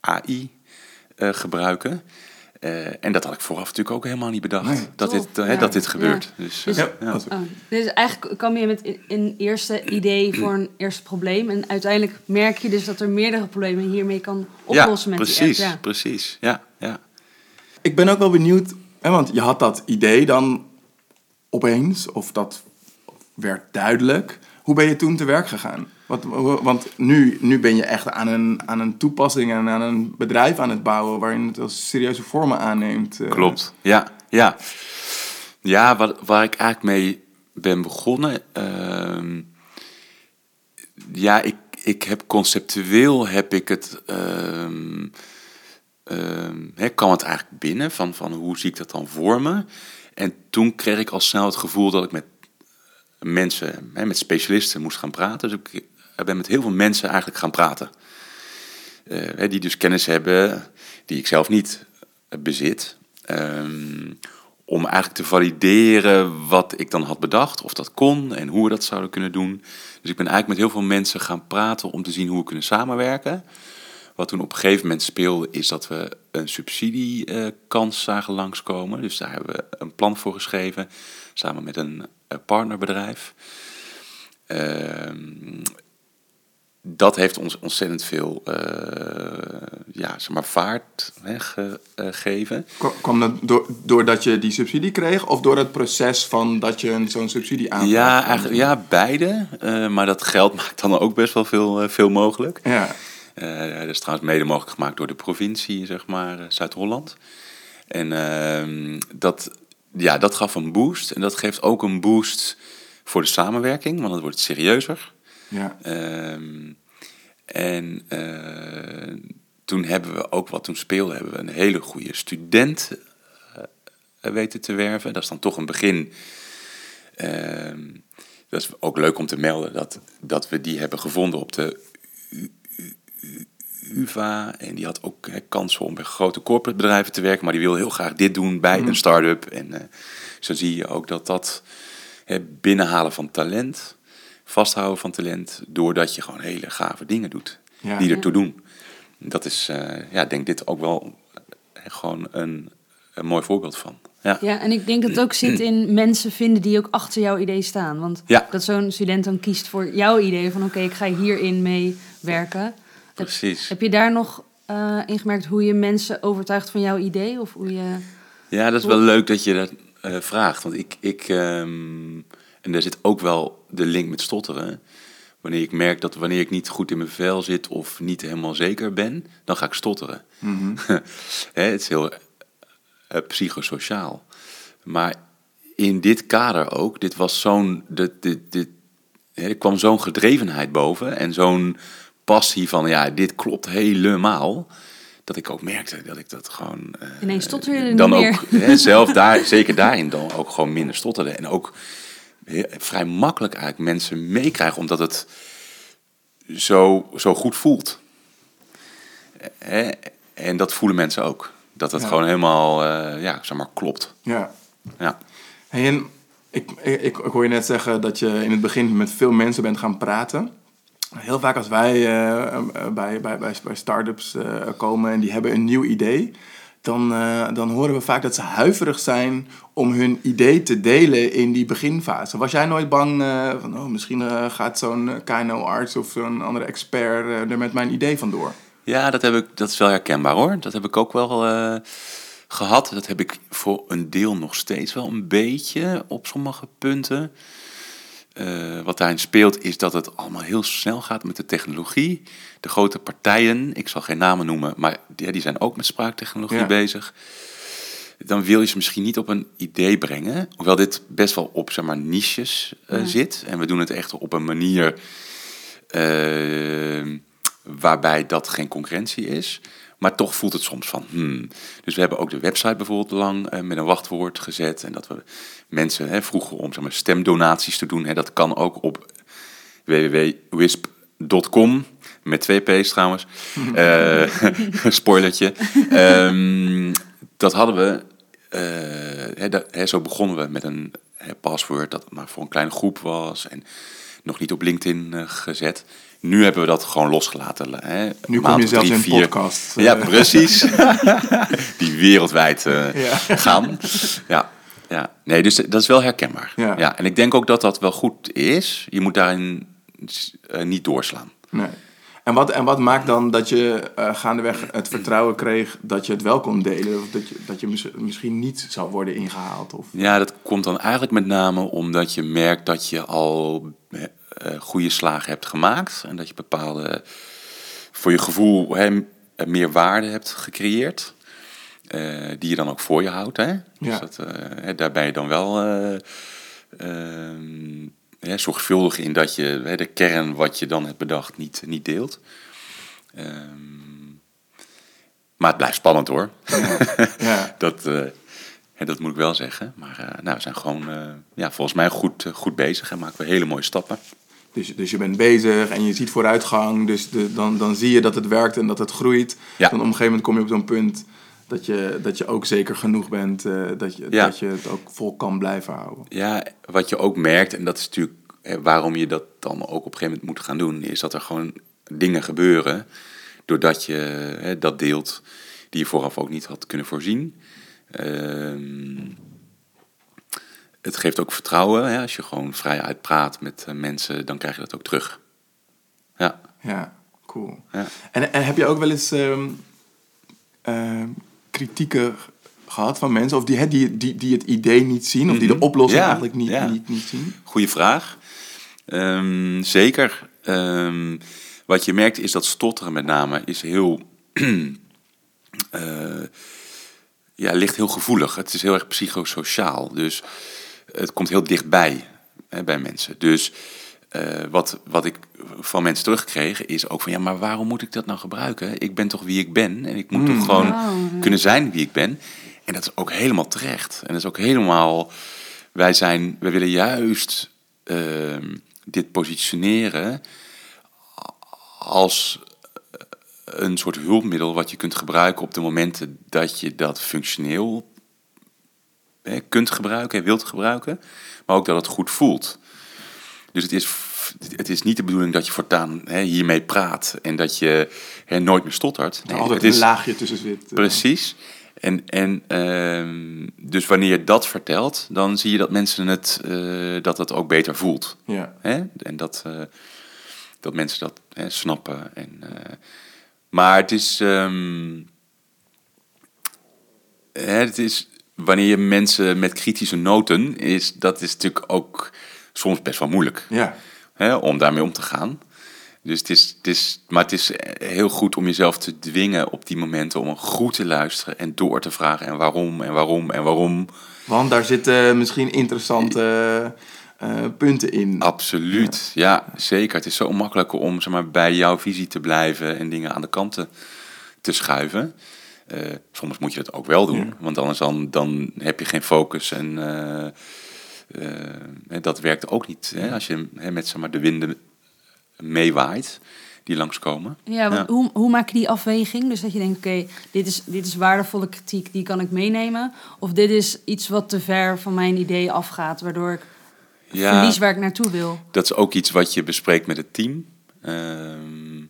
Speaker 3: AI eh, gebruiken. Eh, en dat had ik vooraf natuurlijk ook helemaal niet bedacht.
Speaker 2: Nee.
Speaker 3: dat, dit, hè,
Speaker 1: ja.
Speaker 3: dat dit
Speaker 1: Ja.
Speaker 3: gebeurt. Dus,
Speaker 1: Dus-
Speaker 3: eh,
Speaker 2: Ja,
Speaker 3: ja.
Speaker 2: dat-
Speaker 1: Oh, dus eigenlijk kwam je met een- een eerste idee voor een eerste probleem. En uiteindelijk merk je dus dat er meerdere problemen hiermee kan oplossen
Speaker 3: ja,
Speaker 1: met
Speaker 3: precies,
Speaker 1: die app. Ja.
Speaker 3: precies. Ja, ja.
Speaker 2: Ik ben ook wel benieuwd, hè, want je had dat idee dan opeens, of dat werd duidelijk. Hoe ben je toen te werk gegaan? Want, want nu, nu ben je echt aan een, aan een toepassing en aan een bedrijf aan het bouwen waarin het als serieuze vormen aanneemt. eh.
Speaker 3: Klopt, ja. Ja, ja waar, waar ik eigenlijk mee ben begonnen... ehm, ja, ik, ik heb conceptueel heb ik het... hè, kwam het eigenlijk binnen van, van hoe zie ik dat dan voor me. En toen kreeg ik al snel het gevoel dat ik met mensen, met specialisten moest gaan praten. Dus ik ben met heel veel mensen eigenlijk gaan praten. Eh, die dus kennis hebben die ik zelf niet bezit. Ehm, om eigenlijk te valideren wat ik dan had bedacht, of dat kon en hoe we dat zouden kunnen doen. Dus ik ben eigenlijk met heel veel mensen gaan praten om te zien hoe we kunnen samenwerken. Wat toen op een gegeven moment speelde, is dat we een subsidiekans zagen langskomen. Dus daar hebben we een plan voor geschreven, samen met een eh, partnerbedrijf. Ehm, dat heeft ons ontzettend veel uh, ja, zeg maar vaart hè, gegeven.
Speaker 2: Kwam dat door, doordat je die subsidie kreeg of door het proces van dat je zo'n subsidie aanvraagt?
Speaker 3: Ja, eigenlijk, ja beide. Uh, maar dat geld maakt dan ook best wel veel, uh, veel mogelijk. Ja. dat is trouwens mede mogelijk gemaakt door de provincie, zeg maar, Zuid-Holland. En ehm, dat, ja, dat gaf een boost. En dat geeft ook een boost voor de samenwerking, want het wordt serieuzer. Ja. Um, en uh, toen hebben we ook wat toen speelde, hebben we een hele goede student uh, weten te werven. Dat is dan toch een begin. Uh, dat is ook leuk om te melden dat, dat we die hebben gevonden op de UVA. En die had ook kansen om bij grote corporate bedrijven te werken. Maar die wil heel graag dit doen bij mm. een start-up. En zo zie je ook dat dat binnenhalen van talent, vasthouden van talent, doordat je gewoon hele gave dingen doet ja. die ertoe doen. Dat is, uh, ja, denk dit ook wel eh, gewoon een, een mooi voorbeeld van. Ja.
Speaker 1: ja, en ik denk dat het ook zit in mensen vinden die ook achter jouw idee staan. Want ja. dat zo'n student dan kiest voor jouw idee van oké, ik ga hierin mee werken.
Speaker 3: Precies.
Speaker 1: Heb, heb je daar nog uh, in gemerkt hoe je mensen overtuigt van jouw idee? Of hoe je,
Speaker 3: ja, dat is wel leuk dat je dat uh, vraagt. Want ik, ik um, en daar zit ook wel de link met stotteren. Wanneer ik merk dat wanneer ik niet goed in mijn vel zit of niet helemaal zeker ben, dan ga ik stotteren. Mm het is heel uh, psychosociaal. Maar in dit kader ook, dit was zo'n. Dit, dit, dit, er kwam zo'n gedrevenheid boven en zo'n passie van ja, dit klopt helemaal dat ik ook merkte dat ik dat gewoon.
Speaker 1: Uh, Ineens stotterde dan ook
Speaker 3: hè, zelf daar, zeker daarin dan ook gewoon minder stotterde. En ook vrij makkelijk eigenlijk mensen meekrijgen, omdat het zo, zo goed voelt. En dat voelen mensen ook. Dat het gewoon helemaal, uh, ja, zeg maar, klopt.
Speaker 2: Ja. ja. en ik, ik, ik hoor je net zeggen dat je in het begin met veel mensen bent gaan praten. Heel vaak als wij uh, bij, bij, bij, bij start-ups uh, komen en die hebben een nieuw idee, dan, uh, dan horen we vaak dat ze huiverig zijn om hun idee te delen in die beginfase. Was jij nooit bang uh, van, oh, misschien uh, gaat zo'n KNO-arts of zo'n andere expert er met mijn idee vandoor?
Speaker 3: Ja, dat, heb ik, dat is wel herkenbaar hoor. Dat heb ik ook wel gehad. Dat heb ik voor een deel nog steeds wel een beetje op sommige punten. Uh, wat daarin speelt is dat het allemaal heel snel gaat met de technologie. De grote partijen, ik zal geen namen noemen, maar die, die zijn ook met spraaktechnologie bezig. Dan wil je ze misschien niet op een idee brengen, hoewel dit best wel op zeg maar, niches uh, zit. En we doen het echt op een manier uh, waarbij dat geen concurrentie is. Maar toch voelt het soms van, hmm. Dus we hebben ook de website bijvoorbeeld lang uh, met een wachtwoord gezet. En dat we mensen hè, vroegen om zeg maar, stemdonaties te doen. Hè. Dat kan ook op www.wisp.com. Met twee P's trouwens. uh, spoilertje. Um, dat hadden we. Uh, hè, dat, hè, zo begonnen we met een hè, paswoord dat maar voor een kleine groep was. En nog niet op LinkedIn gezet. Nu hebben we dat gewoon losgelaten. Hè?
Speaker 2: Nu kom je zelfs in een podcast.
Speaker 3: Ja, precies. Die wereldwijd uh, gaan. Ja, ja. Nee, dus dat is wel herkenbaar. Ja. ja. En ik denk ook dat dat wel goed is. Je moet daarin uh, niet doorslaan.
Speaker 2: Nee. En wat, en wat maakt dan dat je uh, gaandeweg het vertrouwen kreeg dat je het wel kon delen? Of dat je, dat je misschien niet zou worden ingehaald? Of...
Speaker 3: Ja, dat komt dan eigenlijk met name omdat je merkt dat je al uh, goede slagen hebt gemaakt. En dat je bepaalde, voor je gevoel, hè, meer waarde hebt gecreëerd. Uh, die je dan ook voor je houdt. Hè? Dus dat, daar ben je dan wel ehm, zorgvuldig in dat je hè, de kern wat je dan hebt bedacht niet, niet deelt. Um, maar het blijft spannend hoor. Ja. ja. dat, dat moet ik wel zeggen. Maar nou, we zijn gewoon ja, volgens mij goed, goed bezig en maken we hele mooie stappen.
Speaker 2: Dus, dus je bent bezig en je ziet vooruitgang. Dus de, dan, dan zie je dat het werkt en dat het groeit. Dan op een gegeven moment kom je op zo'n punt Dat je, dat je ook zeker genoeg bent, eh, dat, je,
Speaker 3: Ja.
Speaker 2: dat je het ook vol kan blijven houden.
Speaker 3: Ja, wat je ook merkt, en dat is natuurlijk hè, waarom je dat dan ook op een gegeven moment moet gaan doen, is dat er gewoon dingen gebeuren doordat je hè, dat deelt die je vooraf ook niet had kunnen voorzien. Ehm, het geeft ook vertrouwen. Hè? Als je gewoon vrij uitpraat met eh, mensen, dan krijg je dat ook terug. Ja,
Speaker 2: Ja, cool.
Speaker 3: ja.
Speaker 2: En, en heb je ook wel eens ehm, ehm, kritieken gehad van mensen, of die, die, die, die het idee niet zien, of die de
Speaker 3: Mhm.
Speaker 2: oplossing
Speaker 3: Ja,
Speaker 2: eigenlijk niet,
Speaker 3: ja.
Speaker 2: niet, niet zien?
Speaker 3: Goeie vraag. Ehm, zeker. Ehm, wat je merkt is dat stotteren met name is heel... eh, ja, ligt heel gevoelig. Het is heel erg psychosociaal. Dus het komt heel dichtbij hè, bij mensen. Dus eh, wat, wat ik van mensen terugkreeg is ook van... ja, maar waarom moet ik dat nou gebruiken? Ik ben toch wie ik ben en ik moet toch gewoon
Speaker 1: Wauw.
Speaker 3: kunnen zijn wie ik ben. En dat is ook helemaal terecht. En dat is ook helemaal... Wij, zijn, wij willen juist ehm, dit positioneren als een soort hulpmiddel wat je kunt gebruiken op de momenten dat je dat functioneel hè, kunt gebruiken en wilt gebruiken, maar ook dat het goed voelt. Dus het is, het is niet de bedoeling dat je voortaan hè, hiermee praat en dat je hè, nooit meer stottert.
Speaker 2: Er altijd
Speaker 3: het is,
Speaker 2: een laagje tussen zit. eh.
Speaker 3: Precies. En, en ehm, dus wanneer je dat vertelt, dan zie je dat mensen het, eh, dat het ook beter voelt.
Speaker 2: Ja.
Speaker 3: Hè? En dat, eh, dat mensen dat hè, snappen. En, maar het is, ehm, hè, het is, wanneer je mensen met kritische noten, is, dat is natuurlijk ook soms best wel moeilijk
Speaker 2: Ja.
Speaker 3: hè, om daarmee om te gaan. Dus het is, het is, maar het is heel goed om jezelf te dwingen op die momenten om goed te luisteren en door te vragen en waarom en waarom en waarom.
Speaker 2: Want daar zitten misschien interessante eh, punten in.
Speaker 3: Absoluut, ja. zeker. Het is zo makkelijk om zeg maar, bij jouw visie te blijven en dingen aan de kant te, te schuiven. Eh, soms moet je dat ook wel doen,
Speaker 2: Ja.
Speaker 3: want anders dan, dan heb je geen focus en eh, eh, dat werkt ook niet. Hè? Als je hè, met zeg maar, de winden meewaait die langskomen.
Speaker 1: Ja, want
Speaker 3: Ja.
Speaker 1: Hoe, hoe maak je die afweging? Dus dat je denkt, oké, dit, is, dit is waardevolle kritiek, die kan ik meenemen. Of dit is iets wat te ver van mijn idee afgaat, waardoor ik verlies waar ik naartoe wil.
Speaker 3: Dat is ook iets wat je bespreekt met het team. Ehm,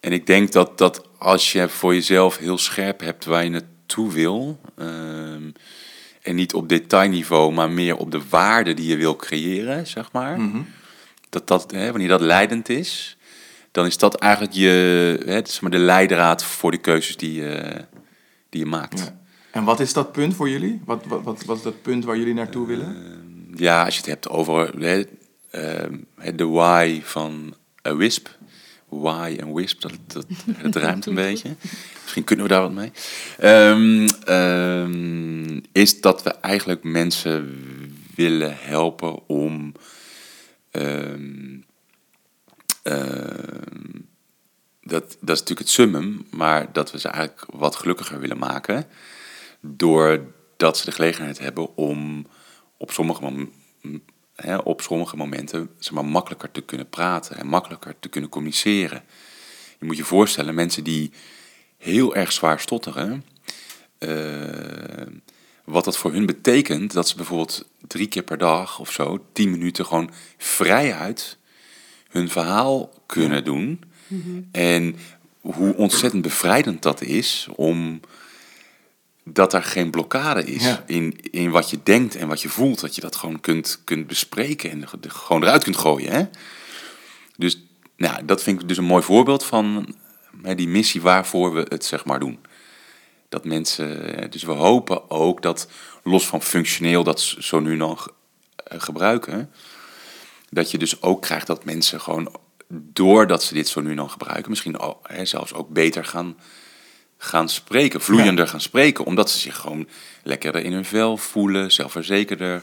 Speaker 3: en ik denk dat, dat als je voor jezelf heel scherp hebt waar je naartoe wil, ehm, en niet op detailniveau, maar meer op de waarde die je wil creëren, zeg maar,
Speaker 2: Mhm.
Speaker 3: dat dat, hè, wanneer dat leidend is, dan is dat eigenlijk je, hè, het is maar de leidraad voor de keuzes die je, die je maakt.
Speaker 2: Ja. En wat is dat punt voor jullie? Wat, wat, wat, wat is dat punt waar jullie naartoe willen?
Speaker 3: Ja, als je het hebt over hè, ehm, de why van a wisp. Why en wisp, dat, dat, dat ruimt een beetje. Misschien kunnen we daar wat mee. Ehm, ehm, is dat we eigenlijk mensen willen helpen om... ehm, dat, dat is natuurlijk het summum, maar dat we ze eigenlijk wat gelukkiger willen maken. Doordat ze de gelegenheid hebben om op sommige, hè, op sommige momenten zeg maar, makkelijker te kunnen praten en makkelijker te kunnen communiceren. Je moet je voorstellen, mensen die heel erg zwaar stotteren, eh, wat dat voor hun betekent, dat ze bijvoorbeeld drie keer per dag of zo, tien minuten gewoon vrijuit hun verhaal kunnen doen. En hoe ontzettend bevrijdend dat is om dat er geen blokkade is
Speaker 2: Ja.
Speaker 3: in, in wat je denkt en wat je voelt. Dat je dat gewoon kunt, kunt bespreken en er gewoon eruit kunt gooien. Hè? Dus nou, dat vind ik dus een mooi voorbeeld van die missie waarvoor we het zeg maar doen. Dat mensen, eh, dus we hopen ook dat los van functioneel dat z- zo nu nog eh, gebruiken, dat je dus ook krijgt dat mensen gewoon doordat ze dit zo nu dan gebruiken, misschien al, hè, zelfs ook beter gaan, gaan spreken, vloeiender gaan spreken, omdat ze zich gewoon lekkerder in hun vel voelen, zelfverzekerder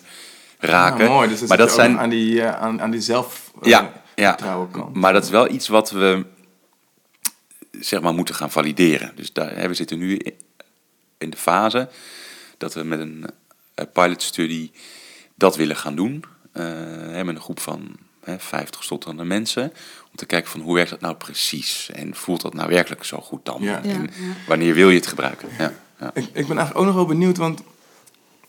Speaker 3: raken.
Speaker 2: Ah, mooi, dus dat
Speaker 3: maar dat zijn
Speaker 2: aan die, eh, aan, aan die zelf eh,
Speaker 3: ja,
Speaker 2: kant.
Speaker 3: maar dat is wel iets wat we zeg maar moeten gaan valideren. Dus daar, hè, we zitten nu in de fase dat we met een eh, pilot study dat willen gaan doen. Eh, hè, met een groep van hè, 50 stotterende mensen. Om te kijken van hoe werkt dat nou precies? En voelt dat nou werkelijk zo goed dan?
Speaker 2: Ja.
Speaker 1: Ja,
Speaker 3: En
Speaker 1: ja.
Speaker 3: wanneer wil je het gebruiken? Ja, ja.
Speaker 2: Ik, ik ben eigenlijk ook nog wel benieuwd, want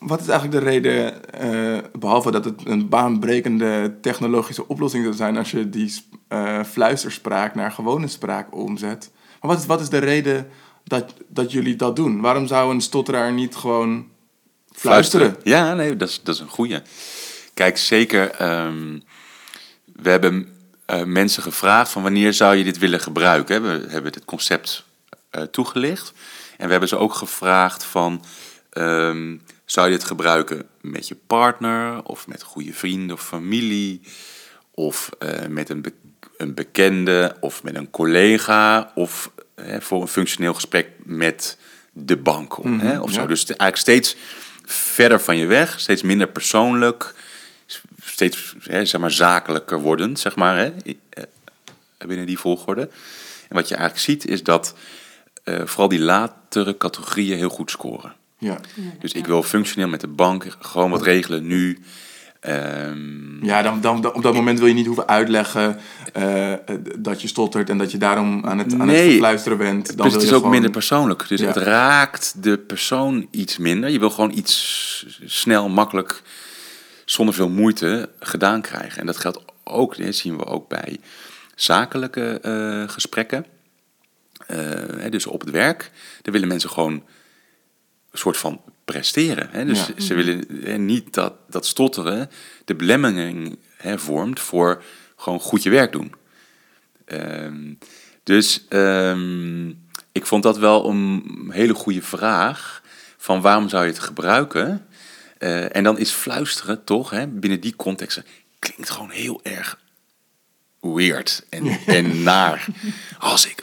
Speaker 2: wat is eigenlijk de reden, eh, behalve dat het een baanbrekende technologische oplossing zou zijn als je die eh, fluisterspraak naar gewone spraak omzet. Maar wat is, wat is de reden dat, dat jullie dat doen? Waarom zou een stotteraar niet gewoon fluisteren?
Speaker 3: Ja, nee, dat is, dat is een goeie. Kijk, zeker. ehm, we hebben eh, mensen gevraagd van wanneer zou je dit willen gebruiken. We hebben dit concept toegelicht. En we hebben ze ook gevraagd van... ehm, zou je dit gebruiken met je partner of met goede vrienden of familie... of eh, met een, be- een bekende of met een collega... of eh, voor een functioneel gesprek met de bank hè, of zo.
Speaker 2: ja.
Speaker 3: Dus eigenlijk steeds verder van je weg, steeds minder persoonlijk, steeds hè, zeg maar, zakelijker wordend, zeg maar, hè, eh, binnen die volgorde. En wat je eigenlijk ziet is dat vooral die latere categorieën heel goed scoren.
Speaker 2: Ja.
Speaker 3: Dus ik wil functioneel met de bank gewoon wat regelen nu. Ehm,
Speaker 2: Ja, dan, dan, dan- op dat moment wil je niet hoeven uitleggen eh, eh, dat je stottert en dat je daarom aan het, aan het
Speaker 3: Nee.
Speaker 2: verfluisteren bent. Dan
Speaker 3: dus
Speaker 2: wil
Speaker 3: het is ook
Speaker 2: gewoon-
Speaker 3: minder persoonlijk. Dus
Speaker 2: Ja.
Speaker 3: het raakt de persoon iets minder. Je wil gewoon iets snel, makkelijk, zonder veel moeite gedaan krijgen. En dat geldt ook, dat zien we ook bij zakelijke eh, gesprekken. Dus op het werk, daar willen mensen gewoon soort van presteren. Hè? Dus
Speaker 2: Ja.
Speaker 3: ze willen hè, niet dat, dat stotteren de belemmering hè, vormt voor gewoon goed je werk doen. Ehm, dus ehm, ik vond dat wel een hele goede vraag van waarom zou je het gebruiken? Eh, en dan is fluisteren toch, hè, binnen die contexten, klinkt gewoon heel erg weird en, en naar. Als ik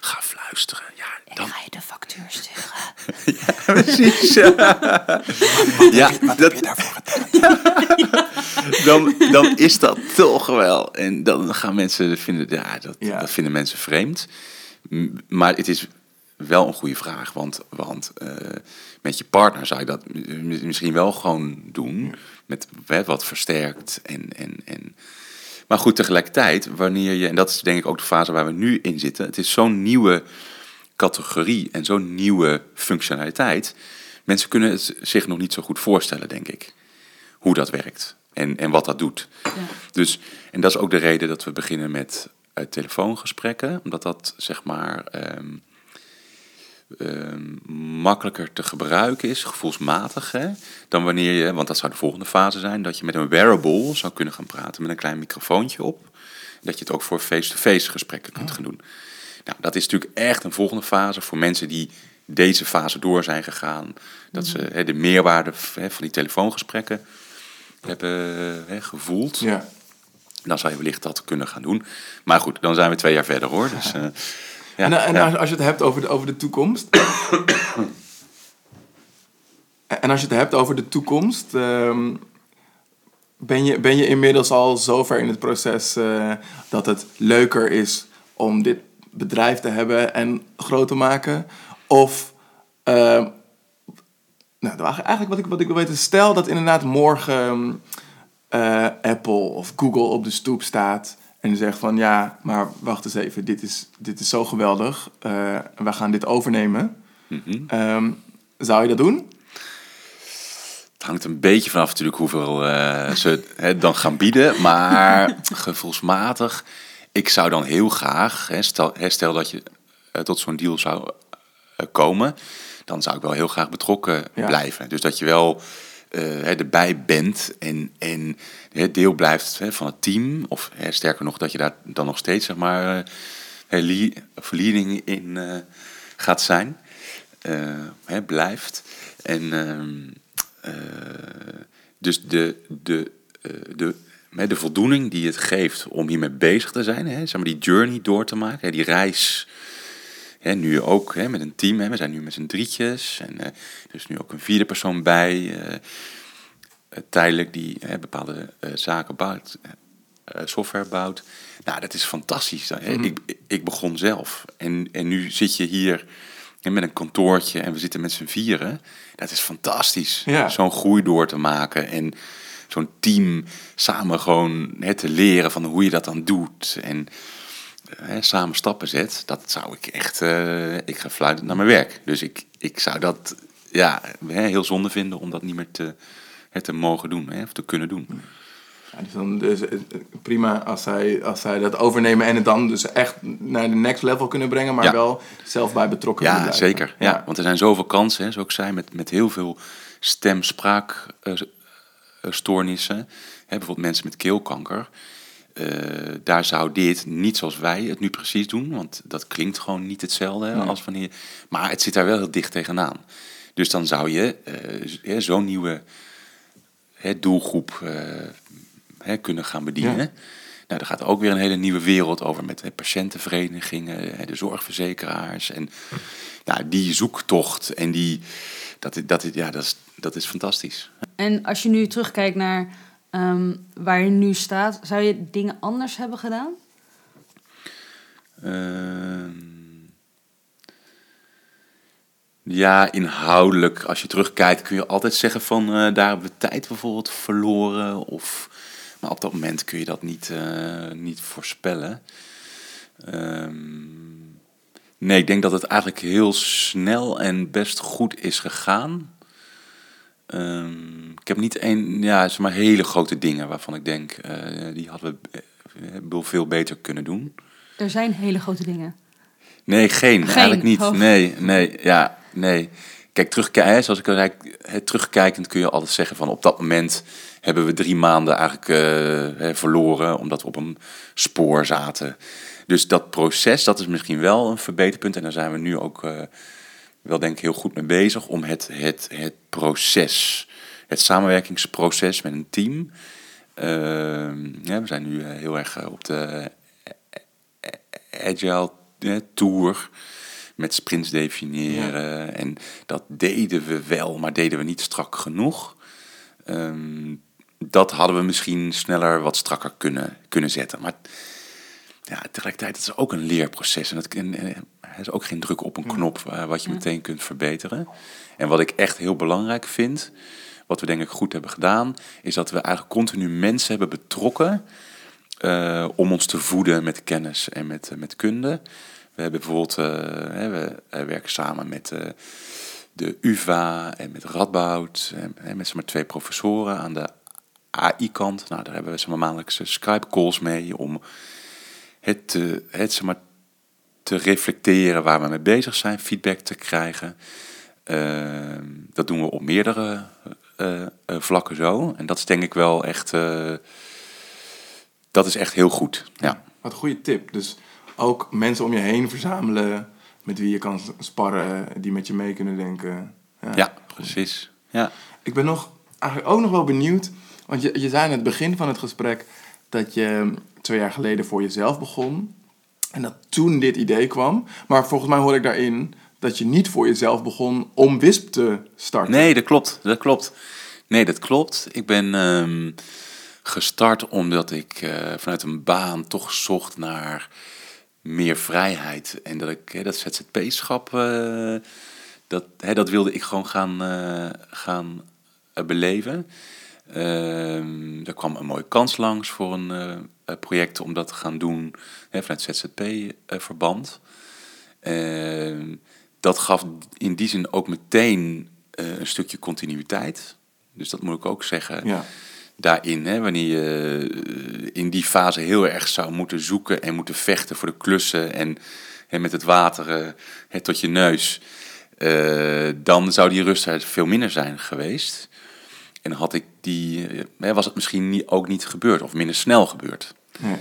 Speaker 3: ga fluisteren, ja, dan
Speaker 1: Ga je de factuur sturen?
Speaker 3: precies. ja, dat, dan, dan is dat toch wel. En dan gaan mensen vinden, ja, dat,
Speaker 2: Ja.
Speaker 3: dat vinden mensen vreemd. Maar het is wel een goede vraag, want, want eh, met je partner zou je dat misschien wel gewoon doen. Met wat versterkt en, en, en maar goed, tegelijkertijd, wanneer je, en dat is denk ik ook de fase waar we nu in zitten, het is zo'n nieuwe categorie en zo'n nieuwe functionaliteit. Mensen kunnen het zich nog niet zo goed voorstellen, denk ik, hoe dat werkt en, en wat dat doet. Dus, en dat is ook de reden dat we beginnen met eh, telefoongesprekken, omdat dat zeg maar ehm, ehm, makkelijker te gebruiken is, gevoelsmatig, hè, dan wanneer je, want dat zou de volgende fase zijn, dat je met een wearable zou kunnen gaan praten met een klein microfoontje op. Dat je het ook voor face-to-face gesprekken kunt gaan doen. Nou, dat is natuurlijk echt een volgende fase voor mensen die deze fase door zijn gegaan. Dat ze hè, de meerwaarde hè, van die telefoongesprekken hebben hè, gevoeld.
Speaker 2: Ja.
Speaker 3: Dan zou je wellicht dat kunnen gaan doen. Maar goed, dan zijn we twee jaar verder hoor. Dus, eh,
Speaker 2: en en
Speaker 3: ja.
Speaker 2: als, je het hebt over de, over de toekomst. en als je het hebt over de toekomst. ehm, ben, je, ben je inmiddels al zover in het proces eh, dat het leuker is om dit bedrijf te hebben en groot te maken? Of. ehm, nou, eigenlijk wat ik, wat ik wil weten, stel dat inderdaad morgen eh, Apple of Google op de stoep staat en zegt van ja, maar wacht eens even, dit is, dit is zo geweldig, eh, we gaan dit overnemen.
Speaker 3: Mhm.
Speaker 2: Ehm, zou je dat doen?
Speaker 3: Het hangt een beetje vanaf natuurlijk hoeveel eh, ze hè, dan gaan bieden. Maar gevoelsmatig, ik zou dan heel graag, hè, stel, hè, stel dat je eh, tot zo'n deal zou komen, dan zou ik wel heel graag betrokken
Speaker 2: Ja.
Speaker 3: blijven. Dus dat je wel hè, erbij bent en, en deel blijft van het team. Of sterker nog, dat je daar dan nog steeds zeg maar, eh, leading in eh, gaat zijn. blijft. En ehm, eh, dus de, de, de, de voldoening die het geeft om hiermee bezig te zijn, hè, zeg maar die journey door te maken, die reis. Hè, nu ook hè, met een team, hè, we zijn nu met z'n drietjes en eh, er is nu ook een vierde persoon bij, eh, tijdelijk die bepaalde eh, zaken bouwt, software bouwt. Nou, dat is fantastisch. Hè. ik, ik begon zelf en, en nu zit je hier hè, met een kantoortje en we zitten met z'n vieren. Dat is fantastisch.
Speaker 2: Ja.
Speaker 3: Zo'n groei door te maken en zo'n team samen gewoon hè, te leren van hoe je dat dan doet. En hè, samen stappen zet. Dat zou ik echt... eh, ik ga fluitend naar mijn werk. Dus ik, ik zou dat ja, hè, heel zonde vinden om dat niet meer te, hè, te mogen doen. Hè, of te kunnen doen.
Speaker 2: Ja, dus dan, dus, eh, prima als zij, als zij dat overnemen en het dan dus echt naar de next level kunnen brengen, maar
Speaker 3: Ja.
Speaker 2: wel zelf bij betrokken
Speaker 3: Ja,
Speaker 2: blijven.
Speaker 3: zeker. Ja. Want er zijn zoveel kansen, hè, zoals ik zei, met, met heel veel stem-spraakstoornissen. bijvoorbeeld mensen met keelkanker. Eh, daar zou dit niet zoals wij het nu precies doen, want dat klinkt gewoon niet hetzelfde hè,
Speaker 2: Nee.
Speaker 3: als wanneer. Maar het zit daar wel heel dicht tegenaan. Dus dan zou je eh, zo'n nieuwe hè, doelgroep eh, hè, kunnen gaan bedienen.
Speaker 2: Ja.
Speaker 3: Nou, daar gaat ook weer een hele nieuwe wereld over met hè, patiëntenverenigingen, hè, de zorgverzekeraars. En nou, die zoektocht en die, dat, dat, ja, dat, is, dat is fantastisch.
Speaker 1: En als je nu terugkijkt naar ehm, waar je nu staat, zou je dingen anders hebben gedaan?
Speaker 3: Ehm, ja, inhoudelijk, als je terugkijkt, kun je altijd zeggen van eh, daar hebben we tijd bijvoorbeeld verloren. Of, maar op dat moment kun je dat niet, eh, niet voorspellen. Ehm, nee, ik denk dat het eigenlijk heel snel en best goed is gegaan. Ehm, ik heb niet één, ja, zeg maar hele grote dingen waarvan ik denk, eh, die hadden we eh, wel veel beter kunnen doen.
Speaker 1: Er zijn hele grote dingen.
Speaker 3: Nee, geen, eigenlijk niet. Nee, nee, ja, nee. Kijk, terugkijken, zoals ik al zei, terugkijkend kun je altijd zeggen van op dat moment hebben we drie maanden eigenlijk eh, verloren omdat we op een spoor zaten. Dus dat proces, dat is misschien wel een verbeterpunt en daar zijn we nu ook eh, wel denk ik heel goed mee bezig om het, het, het proces, het samenwerkingsproces met een team. Ehm, ja, we zijn nu eh, heel erg eh, op de agile eh, tour met sprints definiëren. En dat deden we wel, maar deden we niet strak genoeg. Ehm, dat hadden we misschien sneller wat strakker kunnen, kunnen zetten. Maar ja, tegelijkertijd het is ook een leerproces. En en er is ook geen druk op een knop eh, wat je meteen kunt verbeteren. En wat ik echt heel belangrijk vind, wat we denk ik goed hebben gedaan, is dat we eigenlijk continu mensen hebben betrokken eh, om ons te voeden met kennis en met, eh, met kunde. We hebben bijvoorbeeld, eh, we werken samen met de UvA en met Radboud, en, met zeg maar, twee professoren aan de AI-kant. Nou, daar hebben we zeg maar, maandelijkse Skype-calls mee om het, te- het zeg maar, te reflecteren waar we mee bezig zijn, feedback te krijgen. Ehm, dat doen we op meerdere vlakken zo. En dat is denk ik wel echt, eh, dat is echt heel goed. Ja.
Speaker 2: Wat een goede tip. Dus ook mensen om je heen verzamelen met wie je kan sparren, die met je mee kunnen denken.
Speaker 3: Ja, precies. Ja.
Speaker 2: Ik ben nog, eigenlijk ook nog wel benieuwd, want je, je zei aan het begin van het gesprek dat je twee jaar geleden voor jezelf begon. En dat toen dit idee kwam. Maar volgens mij hoor ik daarin dat je niet voor jezelf begon om WISP te starten.
Speaker 3: Nee, dat klopt. Dat klopt. Nee, dat klopt. Ik ben ehm, gestart omdat ik eh, vanuit een baan toch zocht naar meer vrijheid. En dat ik dat ZZP-schap, eh, dat, dat wilde ik gewoon gaan, eh, gaan beleven. Ehm er kwam een mooie kans langs voor een project om dat te gaan doen hè, vanuit ZZP-verband. Ehm, dat gaf in die zin ook meteen eh, een stukje continuïteit. Dus dat moet ik ook zeggen.
Speaker 2: Ja.
Speaker 3: Daarin, hè, wanneer je eh, in die fase heel erg zou moeten zoeken en moeten vechten voor de klussen en, en met het water hè, tot je neus, eh, dan zou die rust er veel minder zijn geweest. En had ik die, hè, was het misschien niet, ook niet gebeurd of minder snel gebeurd.
Speaker 2: Nee.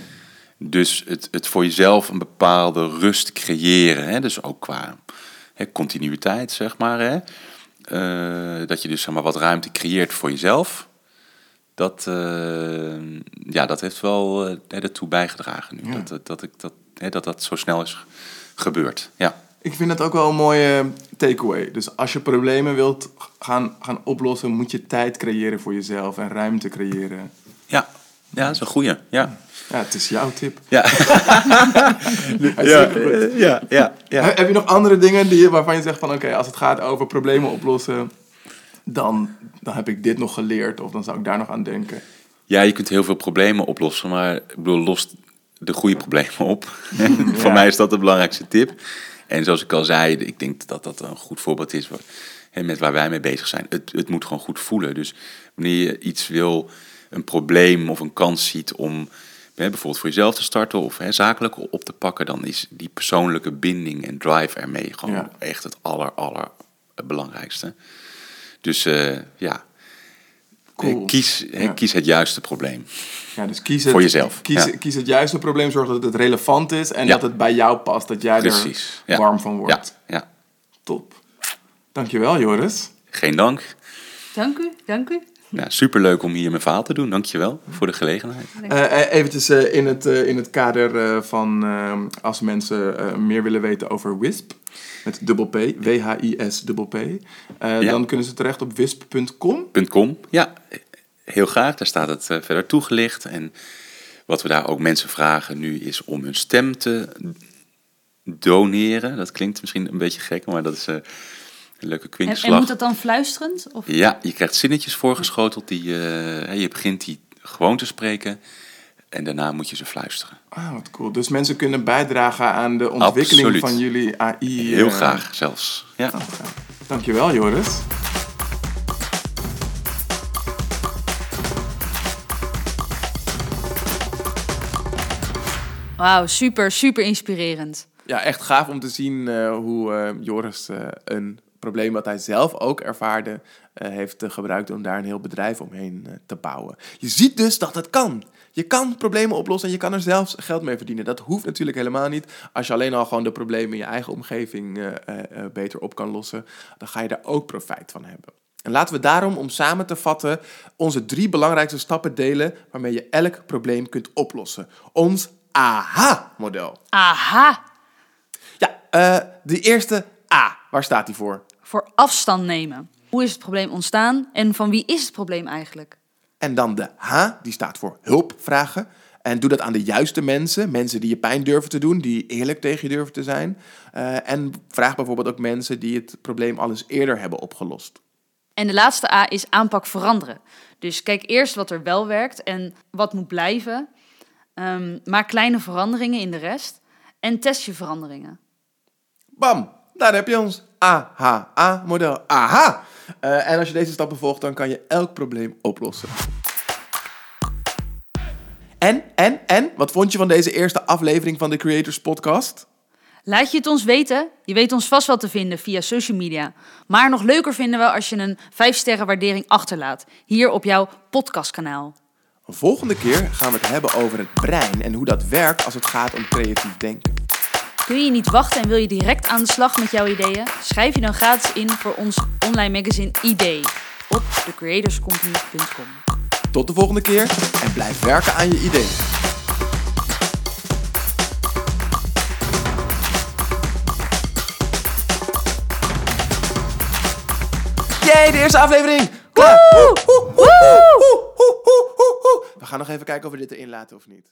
Speaker 3: Dus het, het voor jezelf een bepaalde rust creëren, hè, dus ook qua hè, continuïteit, zeg maar. Hè, eh, dat je dus zeg maar, wat ruimte creëert voor jezelf. Dat, eh, ja, dat heeft wel hè, ertoe bijgedragen nu.
Speaker 2: Ja.
Speaker 3: Dat, dat, dat, ik, dat, hè, dat dat zo snel is gebeurd. Ja.
Speaker 2: Ik vind het ook wel een mooie takeaway. Dus als je problemen wilt gaan, gaan oplossen, moet je tijd creëren voor jezelf en ruimte creëren.
Speaker 3: Ja. ja, dat is een goeie. Ja.
Speaker 2: Ja, het is jouw tip.
Speaker 3: Ja.
Speaker 2: Ja,
Speaker 3: ja, ja, ja.
Speaker 2: Heb je nog andere dingen die, waarvan je zegt van oké, als het gaat over problemen oplossen, dan, dan heb ik dit nog geleerd of dan zou ik daar nog aan denken.
Speaker 3: Ja, je kunt heel veel problemen oplossen, maar ik bedoel, lost de goede problemen op. Voor mij is dat de belangrijkste tip. En zoals ik al zei, ik denk dat dat een goed voorbeeld is hè, met waar wij mee bezig zijn. Het, het moet gewoon goed voelen. Dus wanneer je iets wil, een probleem of een kans ziet om bijvoorbeeld voor jezelf te starten of hè, zakelijk op te pakken, dan is die persoonlijke binding en drive ermee gewoon
Speaker 2: Ja.
Speaker 3: echt het aller, aller belangrijkste. Dus eh, ja,
Speaker 2: Cool.
Speaker 3: kies, hè,
Speaker 2: Ja.
Speaker 3: kies het juiste probleem.
Speaker 2: Ja, dus kies het,
Speaker 3: Voor jezelf,
Speaker 2: Kies,
Speaker 3: ja.
Speaker 2: kies het juiste probleem, zorg dat het relevant is en
Speaker 3: Ja.
Speaker 2: dat het bij jou past, dat jij
Speaker 3: Precies.
Speaker 2: er
Speaker 3: Ja.
Speaker 2: warm van
Speaker 3: Ja,
Speaker 2: wordt.
Speaker 3: ja.
Speaker 2: Top. Dankjewel, Joris.
Speaker 3: Geen dank.
Speaker 1: Dank u, dank u.
Speaker 3: Ja, superleuk om hier mijn verhaal te doen. Dankjewel voor de gelegenheid.
Speaker 2: Eh eventjes eh, in, het, eh, in het kader eh, van eh, als mensen eh, meer willen weten over WISP, met dubbel P, W-H-I-S dubbel P, eh,
Speaker 3: Ja.
Speaker 2: dan kunnen ze terecht op wisp.com.
Speaker 3: .com, ja, heel graag. Daar staat het verder toegelicht. En wat we daar ook mensen vragen nu is om hun stem te doneren. Dat klinkt misschien een beetje gek, maar dat is eh, een leuke
Speaker 1: En,
Speaker 3: kwinkslag.
Speaker 1: en moet dat dan fluisterend? Of?
Speaker 3: Ja, je krijgt zinnetjes voorgeschoteld. Die, eh, je begint die gewoon te spreken. En daarna moet je ze fluisteren.
Speaker 2: Ah, wat cool. Dus mensen kunnen bijdragen aan de ontwikkeling
Speaker 3: Absoluut.
Speaker 2: van jullie AI.
Speaker 3: Heel
Speaker 2: eh,
Speaker 3: graag zelfs. Ja.
Speaker 2: Dankjewel, Joris.
Speaker 1: Wauw, super, super inspirerend.
Speaker 2: Ja, echt gaaf om te zien eh, hoe eh, Joris een probleem wat hij zelf ook ervaarde, eh, heeft eh, gebruikt om daar een heel bedrijf omheen eh, te bouwen. Je ziet dus dat het kan. Je kan problemen oplossen en je kan er zelfs geld mee verdienen. Dat hoeft natuurlijk helemaal niet. Als je alleen al gewoon de problemen in je eigen omgeving beter op kan lossen, dan ga je daar ook profijt van hebben. En laten we daarom, om samen te vatten, onze drie belangrijkste stappen delen waarmee je elk probleem kunt oplossen. Ons AHA-model.
Speaker 1: Aha,
Speaker 2: Ja, de eerste A, waar staat die voor?
Speaker 1: Voor afstand nemen. Hoe is het probleem ontstaan en van wie is het probleem eigenlijk?
Speaker 2: En dan de H, die staat voor hulp vragen. En doe dat aan de juiste mensen. Mensen die je pijn durven te doen, die eerlijk tegen je durven te zijn. Eh, en vraag bijvoorbeeld ook mensen die het probleem al eens eerder hebben opgelost.
Speaker 1: En de laatste A is aanpak veranderen. Dus kijk eerst wat er wel werkt en wat moet blijven. Ehm, maak kleine veranderingen in de rest en test je veranderingen.
Speaker 2: Bam, daar heb je ons AHA-model. Aha! Eh, en als je deze stappen volgt, dan kan je elk probleem oplossen. En, en, en, wat vond je van deze eerste aflevering van de Creators Podcast?
Speaker 1: Laat je het ons weten. Je weet ons vast wel te vinden via social media. Maar nog leuker vinden we als je een 5 sterren waardering achterlaat. Hier op jouw podcastkanaal.
Speaker 2: Volgende keer gaan we het hebben over het brein en hoe dat werkt als het gaat om creatief denken.
Speaker 1: Kun je niet wachten en wil je direct aan de slag met jouw ideeën? Schrijf je dan gratis in voor ons online magazine Idee op thecreatorscompany.com.
Speaker 2: Tot de volgende keer en blijf werken aan je idee. Jee, de eerste aflevering! Klaar! We gaan nog even kijken of we dit erin laten of niet.